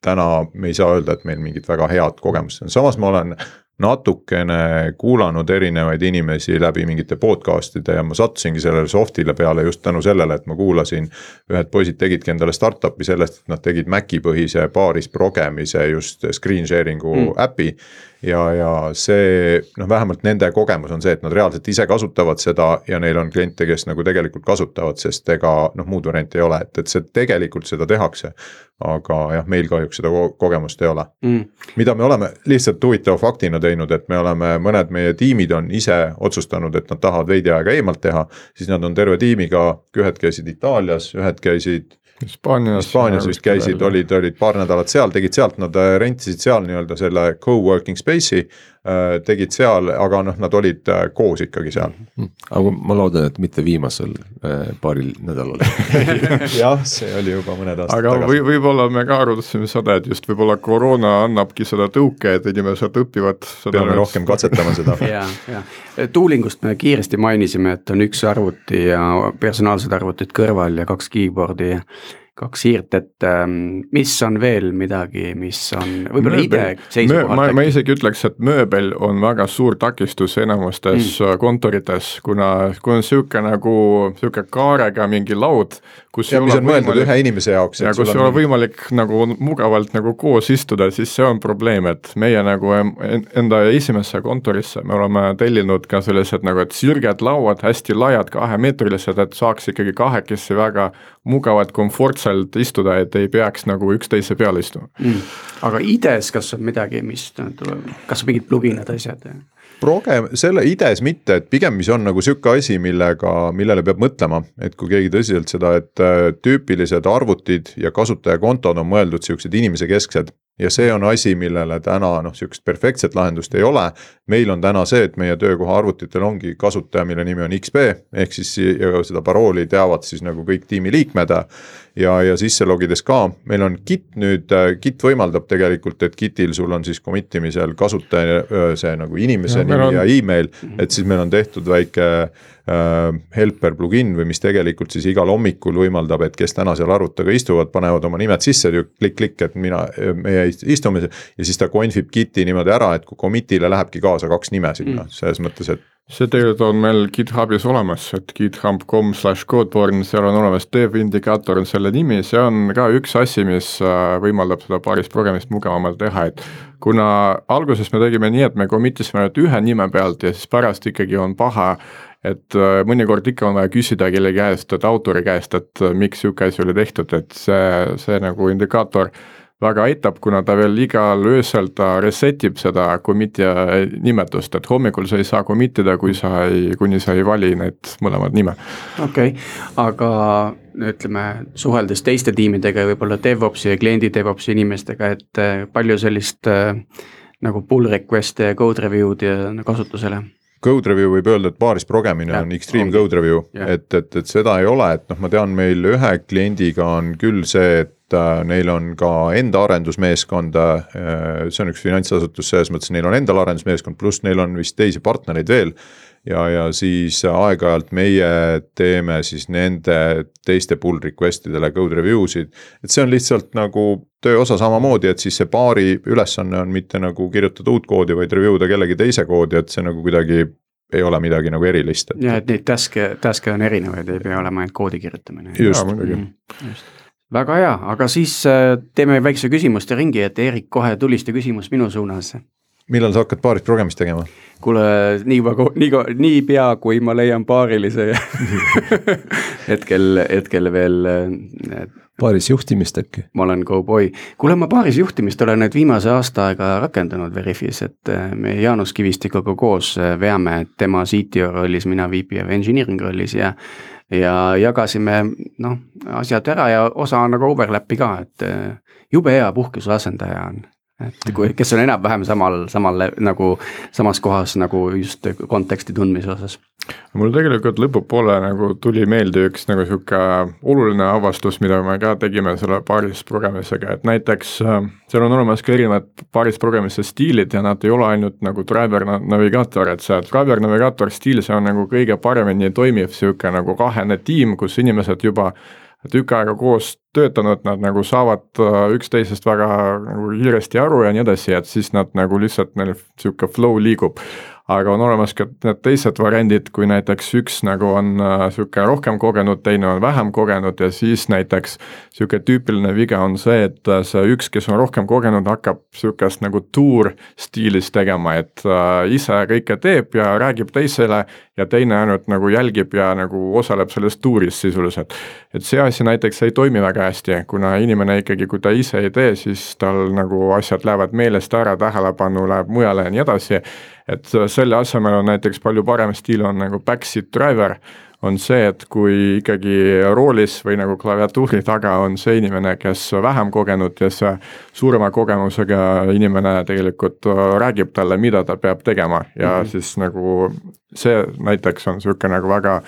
täna me ei saa öelda, et meil mingit väga head kogemust on, samas ma olen natukene kuulanud erinevaid inimesi läbi mingite podcast'ide ja ma sattusingi sellele soft'ile peale just tänu sellele, et ma kuulasin. ühed poisid tegidki endale startup'i sellest, et nad tegid Maci põhise paaris progemise just screen sharing'u mm. äpi ja, ja see noh, vähemalt nende kogemus on see, et nad reaalselt ise kasutavad seda ja neil on kliente, kes nagu tegelikult kasutavad, sest ega noh, muud varianti ei ole, et, et see tegelikult seda tehakse. aga jah, meil kahjuks seda ko kogemust ei ole mm.. mida me oleme lihtsalt huvitava faktina teinud, et me oleme, mõned meie tiimid on ise otsustanud, et nad tahavad veidi aega eemalt teha. siis nad on terve tiimiga, ühed käisid Itaalias, ühed käisid
Hispaanias.
Hispaanias vist käisid, olid, olid paar nädalat seal, tegid sealt, nad äh, rentisid seal nii-öelda selle co-working space'i. Äh, tegid seal, aga noh, nad olid äh, koos ikkagi seal.
Hmm. aga ma loodan, et mitte viimasel paaril nädalal
jah, see oli juba mõned aastad
aga tagasi. või võib-olla me ka arutasime seda, et just võib-olla koroona annabki seda tõuke, et inimesed õpivad.
peame nüüd... rohkem katsetama seda
ja, ja toolingust me kiiresti mainisime, et on üks arvuti ja personaalsed arvutid kõrval ja kaks keyboard'i kaks siirt, et ähm, mis on veel midagi, mis on võib-olla ide seisukohalt
ma, ma isegi ütleks, et mööbel on väga suur takistus enamustes mm. kontorites, kuna, kui on niisugune nagu, niisugune kaarega mingi laud,
kus ja mis on mõeldud võimalik, ühe inimese jaoks.
ja kus ei ole võimalik nagu mugavalt nagu koos istuda, siis see on probleem, et meie nagu enda esimesse kontorisse me oleme tellinud ka sellised nagu, et sirged lauad, hästi laiad, kahemeetrilised, et saaks ikkagi kahekesi väga mugavalt, komfortselt istuda, et ei peaks nagu üksteise peal istuma mm..
aga IDE-s, kas on midagi, mis tuleb, kas mingid pluginad, asjad?
Proge-, selle IDE-s mitte, et pigem, mis on nagu sihuke asi, millega, millele peab mõtlema, et kui keegi tõsiselt seda, et äh, tüüpilised arvutid ja kasutajakontod on mõeldud siuksed inimesekesksed ja see on asi, millele täna noh, sihukest perfektset lahendust ei ole. meil on täna see, et meie töökoha arvutitel ongi kasutaja, mille nimi on XP ehk siis ja seda parooli teavad siis nagu kõik tiimiliikmed. ja, ja sisse logides ka, meil on Git nüüd, Git võimaldab tegelikult, et Gitil sul on siis commit imisel kasutaja see nagu inimese ja, nimi on... ja email, et siis meil on tehtud väike helper plugin või mis tegelikult siis igal hommikul võimaldab, et kes täna seal arvutiga istuvad, panevad oma nimed sisse, klikk-klikk, et mina, meie istume. ja siis ta conf ib Giti niimoodi ära, et kui commit'ile lähebki kaasa kaks nime sinna mm., selles mõttes, et
see tegelikult on meil GitHubis olemas, et github.com slash codeborn, seal on olemas dev indikaator on selle nimi, see on ka üks asi, mis äh, võimaldab seda paaris programmist mugavamalt teha, et kuna alguses me tegime nii, et me commit isime ainult ühe nime pealt ja siis pärast ikkagi on paha et äh, mõnikord ikka on vaja küsida kellegi käest, et autori käest, et äh, miks niisugune asi oli tehtud, et see, see nagu indikaator väga aitab, kuna ta veel igal öösel ta reset ib seda commit'i nimetust, et hommikul sa ei saa commit ida, kui sa ei, kuni sa ei vali need mõlemad nime.
okei okay., aga ütleme, suheldes teiste tiimidega, võib-olla DevOpsi ja kliendi DevOpsi inimestega, et äh, palju sellist nagu pull request'e ja code review'd ja kasutusele
Code review võib öelda, et paaris progemine ja, on extreme code review, et, et, et seda ei ole, et noh, ma tean, meil ühe kliendiga on küll see, et äh, neil on ka enda arendusmeeskond äh,. see on üks finantsasutus selles mõttes, neil on endal arendusmeeskond, pluss neil on vist teisi partnereid veel ja, ja siis aeg-ajalt meie teeme siis nende teiste pull request idele code review sid. et see on lihtsalt nagu töö osa samamoodi, et siis see paari ülesanne on mitte nagu kirjutada uut koodi, vaid review da kellegi teise koodi, et see nagu kuidagi ei ole midagi nagu erilist
et.... ja, et neid task'e, task'e on erinevaid, ei pea olema ainult koodi kirjutamine.
just, muidugi
mm,. väga hea, aga siis äh, teeme väikse küsimuste ringi, et Eerik, kohe tulista küsimus minu suunas
millal sa hakkad paaris programmist tegema?
kuule, nii, nii, niipea, kui ma leian paarilise hetkel, hetkel veel.
paaris juhtimist äkki?
ma olen go-boy. kuule, ma paaris juhtimist olen nüüd viimase aasta aega rakendanud Veriffis, et äh, me Jaanus Kivistikuga koos äh, veame, et tema CTO rollis, mina VP of engineering rollis ja ja jagasime noh, asjad ära ja osa on nagu overlap'i ka, et äh, jube hea puhkuse asendaja on et kui, kes on enam-vähem samal, samal nagu samas kohas nagu just konteksti tundmise osas.
mul tegelikult lõpupoole nagu tuli meelde üks nagu sihuke oluline avastus, mida me ka tegime selle paaris progemisega, et näiteks äh, seal on olemas ka erinevad paaris progemise stiilid ja nad ei ole ainult nagu driver navigaator, et see driver navigaator stiil, see on nagu kõige paremini toimiv sihuke nagu kahene tiim, kus inimesed juba tükk aega koos töötanud, nad nagu saavad äh, üksteisest väga nagu kiiresti aru ja nii edasi, et siis nad nagu lihtsalt neil sihuke flow liigub. Aga on olemas ka need teised variandid, kui näiteks üks nagu on äh, rohkem kogenud, teine on vähem kogenud ja siis näiteks niisugune tüüpiline viga on see, et äh, see üks, kes on rohkem kogenud, hakkab niisugust nagu tuur stiilis tegema, et ise kõike teeb ja räägib teisele ja teine ainult nagu jälgib ja nagu osaleb selles tuuris sisuliselt. et see asi näiteks ei toimi väga hästi, kuna inimene ikkagi, kui ta ise ei tee, siis tal nagu asjad lähevad meelest ära, tähelepanu läheb mujale ja nii edasi et selle asemel on näiteks palju parem stiil on nagu backseat driver, on see, et kui ikkagi roolis või nagu klaviatuuri taga on see inimene, kes vähem kogenud ja see suurema kogemusega inimene tegelikult räägib talle, mida ta peab tegema ja mm -hmm. siis nagu see näiteks on niisugune nagu väga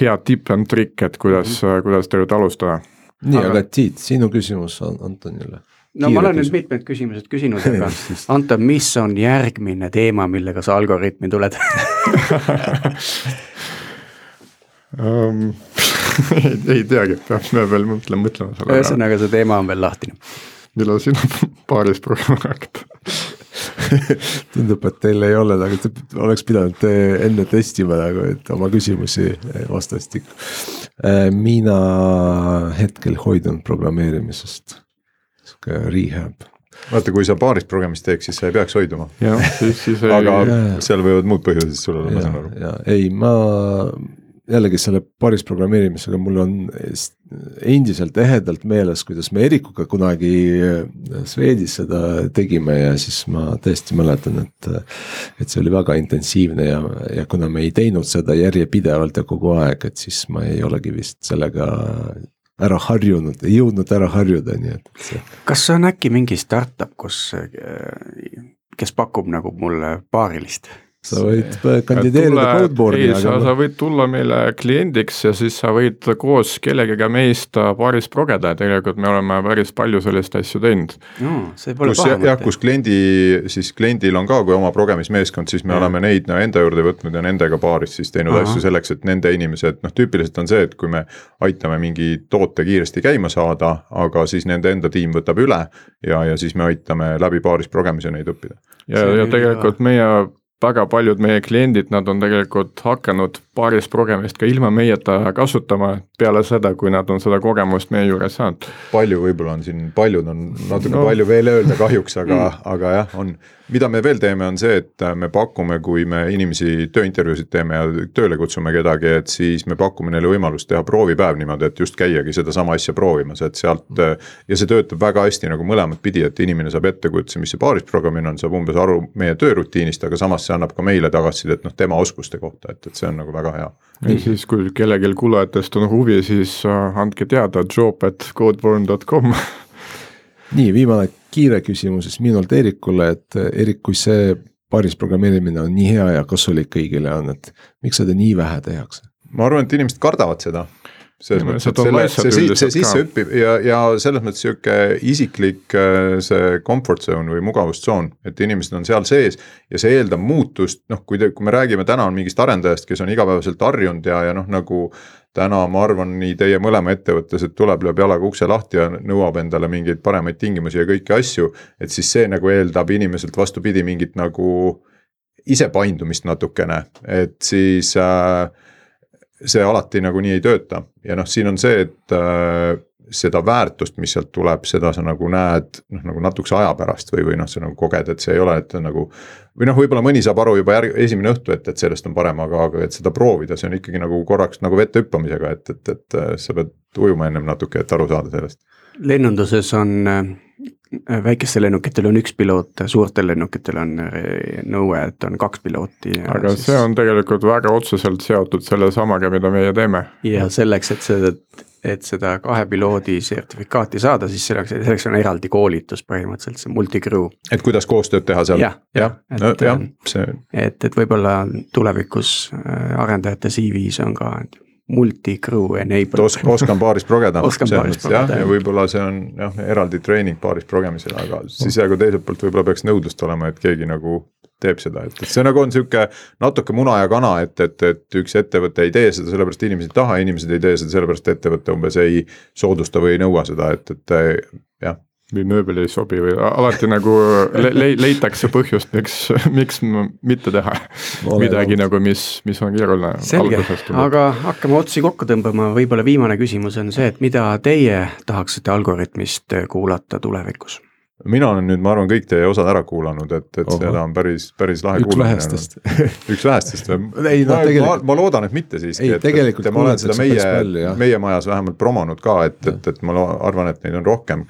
hea tipp and trikk, et kuidas mm, -hmm. kuidas tööd alustada.
nii, aga Tiit, sinu küsimus on Antonile
no ma olen nüüd mitmed küsimused küsinud, aga Anton, mis on järgmine teema, millega sa Algorütmi tuled
um, ei, ei teagi, peame veel mõtlema, mõtlema selle
peale. ühesõnaga, see teema on veel lahtine.
millal sina paaris programmi hakkad
tundub, et teil ei ole nagu, te oleks pidanud enne testima nagu, et oma küsimusi vastastikku. Äh, mina hetkel hoidun programmeerimisest sihuke rehab
vaata, kui sa paarist programmist teeks, siis sa ei peaks hoiduma.
Siis, siis
ei... aga seal võivad muud põhjused sul olla, ma saan aru.
ja ei, ma jällegi selle paaris programmeerimisega mul on endiselt ehedalt meeles, kuidas me Erikuga kunagi Swedis seda tegime ja siis ma tõesti mäletan, et. et see oli väga intensiivne ja, ja kuna me ei teinud seda järjepidevalt ja kogu aeg, et siis ma ei olegi vist sellega ära harjunud, ei jõudnud ära harjuda, nii et see.
kas see on äkki mingi startup, kus, kes pakub nagu mulle paarilist?
Sa võid kandideerida Codeboardi.
ei, sa, sa võid tulla meile kliendiks ja siis sa võid koos kellegagi meist paaris progeda ja tegelikult me oleme päris palju selliseid asju teinud
no,. kus
jah, kus kliendi, siis kliendil on ka, kui oma progemismeeskond, siis me ja. oleme neid no, enda juurde võtnud ja nendega paaris siis teinud Aha. asju selleks, et nende inimesed, noh tüüpiliselt on see, et kui me aitame mingi toote kiiresti käima saada, aga siis nende enda tiim võtab üle ja, ja siis me aitame läbi paaris progemise neid õppida.
ja, ja tegelikult meie väga paljud meie kliendid, nad on tegelikult hakanud paaris progemist ka ilma meieta kasutama peale seda, kui nad on seda kogemust meie juures saanud.
palju võib-olla on siin, paljud on natuke no. palju veel öelda kahjuks, aga mm., aga jah, on mida me veel teeme, on see, et me pakume, kui me inimesi tööintervjuusid teeme ja tööle kutsume kedagi, et siis me pakume neile võimalust teha proovipäev niimoodi, et just käiagi sedasama asja proovimas, et sealt. ja see töötab väga hästi nagu mõlemat pidi, et inimene saab ettekujutuse, mis see paarisprogrammimine on, saab umbes aru meie töörutiinist, aga samas see annab ka meile tagasisidet noh, tema oskuste kohta, et, et see on nagu väga hea.
ja siis, kui kellelgi kuulajatest on huvi, siis äh, andke teada job at codeborn.com
nii, viimane kiire küsimus siis minult Eerikule, et Eerik, kui see paaris programmeerimine on nii hea ja kasulik kõigile on, et miks seda nii vähe tehakse?
ma arvan, et inimesed kardavad seda selles mõttes, et selle, see, see, see sisse hüppib ja, ja selles mõttes sihuke isiklik äh, see comfort zone või mugavustsoon, et inimesed on seal sees. ja see eeldab muutust, noh, kui te, kui me räägime täna on mingist arendajast, kes on igapäevaselt harjunud ja, ja noh, nagu täna ma arvan, nii teie mõlema ettevõttes, et tuleb, lööb jalaga ukse lahti ja nõuab endale mingeid paremaid tingimusi ja kõiki asju. et siis see nagu eeldab inimeselt vastupidi mingit nagu isepaindumist natukene, et siis äh, see alati nagunii ei tööta ja noh, siin on see, et äh, seda väärtust, mis sealt tuleb, seda sa nagu näed noh, nagu natukese aja pärast või, või noh, sa nagu koged, et see ei ole, et nagu. või noh, võib-olla mõni saab aru juba järg, esimene õhtu, et, et sellest on parem, aga, aga et seda proovida, see on ikkagi nagu korraks nagu vette hüppamisega, et, et, et sa pead ujuma ennem natuke, et aru saada sellest.
Lennunduses on äh, väikestel lennukitel on üks piloot, suurtel lennukitel on äh, nõue, et on kaks pilooti.
aga siis... see on tegelikult väga otseselt seotud sellesamaga, mida meie teeme.
ja selleks, et see, et seda kahe piloodi sertifikaati saada, siis selleks, selleks on eraldi koolitus põhimõtteliselt, see multi-crew.
et kuidas koostööd teha seal?
jah, jah, et no,, see... et, et võib-olla tulevikus äh, arendajate CV-s on ka, et multi-crew enable
Os. oskan paaris progeda.
oskan paaris
progeda. ja võib-olla see on jah, eraldi treening paaris progemisel, aga siis nagu teiselt poolt võib-olla peaks nõudlust olema, et keegi nagu teeb seda, et, et see nagu on sihuke natuke muna ja kana, et, et, et üks ettevõte ei tee seda sellepärast, inimesed ei taha, inimesed ei tee seda sellepärast, ettevõte umbes ei soodusta või ei nõua seda, et, et
või mööbel ei sobi või alati nagu le le leitakse põhjust, miks, miks mitte teha midagi nagu, mis, mis on keeruline.
selge, aga hakkame otsi kokku tõmbama, võib-olla viimane küsimus on see, et mida teie tahaksite Algorütmist kuulata tulevikus?
mina olen nüüd, ma arvan, kõik teie osad ära kuulanud, et, et Oho. seda on päris, päris lahe
üks kuulamine. vähestest
üks vähestest või? ei no tegelikult. ma loodan, et mitte siiski.
ei, tegelikult
ma olen seda meie, meie majas vähemalt promonud ka, et, et, et ma arvan, et neid on rohkem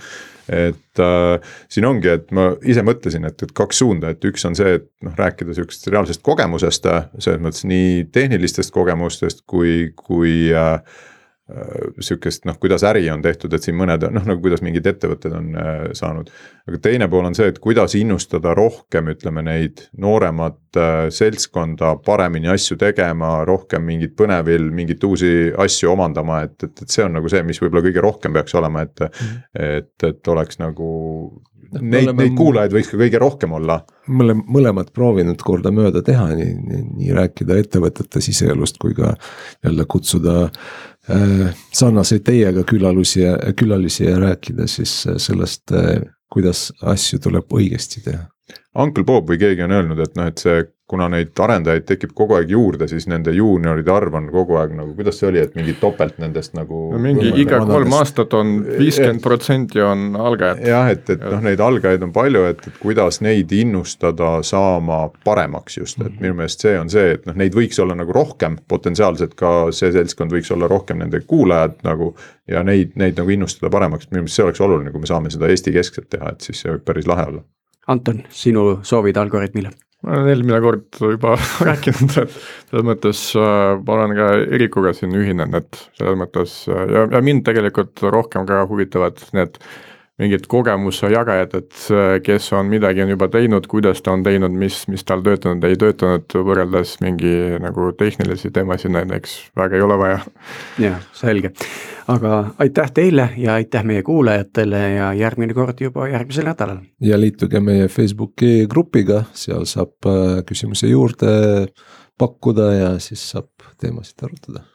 et äh, siin ongi, et ma ise mõtlesin, et, et kaks suunda, et üks on see, et noh, rääkida sihukesest reaalsest kogemusest, äh, selles mõttes nii tehnilistest kogemustest kui, kui äh, sihukest noh, kuidas äri on tehtud, et siin mõned noh, nagu kuidas mingid ettevõtted on äh, saanud. aga teine pool on see, et kuidas innustada rohkem, ütleme neid nooremat äh, seltskonda paremini asju tegema, rohkem mingit põnevil, mingeid uusi asju omandama, et, et, et see on nagu see, mis võib-olla kõige rohkem peaks olema, et. -hmm. et, et oleks nagu neid, neid kuulajaid võiks ka kõige rohkem olla.
me oleme mõlemad proovinud kordamööda teha, nii, nii, nii rääkida ettevõtete siseelust kui ka jälle kutsuda Äh, sarnaseid teiega külalisi ja külalisi ja rääkida siis äh, sellest, äh, kuidas asju tuleb õigesti teha.
Uncle Bob või keegi on öelnud, et noh, et see kuna neid arendajaid tekib kogu aeg juurde, siis nende juunioride arv on kogu aeg nagu, kuidas see oli, et mingi topelt nendest nagu.
no mingi iga kolm aastat on viiskümmend protsenti on algajad.
jah, et, et noh, neid algajaid on palju, et, et kuidas neid innustada saama paremaks just, et minu meelest see on see, et noh, neid võiks olla nagu rohkem, potentsiaalselt ka see seltskond võiks olla rohkem nende kuulajad nagu. ja neid, neid nagu innustada paremaks, minu meelest see oleks oluline, kui me saame seda Eesti keskselt teha, et siis see võib päris lahe olla.
Anton, sinu soovid Algorütmile
ma olen eelmine kord juba rääkinud, et selles mõttes äh, ma olen ka Erikuga siin ühinen, et selles mõttes äh, ja, ja mind tegelikult rohkem ka huvitavad need mingid kogemuse jagajad, et kes on midagi on juba teinud, kuidas ta on teinud, mis, mis tal töötanud, ei töötanud, võrreldes mingi nagu tehnilisi teemasid näiteks väga ei ole vaja.
jah, selge. aga aitäh teile ja aitäh meie kuulajatele ja järgmine kord juba järgmisel nädalal.
ja liituge meie Facebooki grupiga, seal saab äh, küsimusi juurde pakkuda ja siis saab teemasid arutada.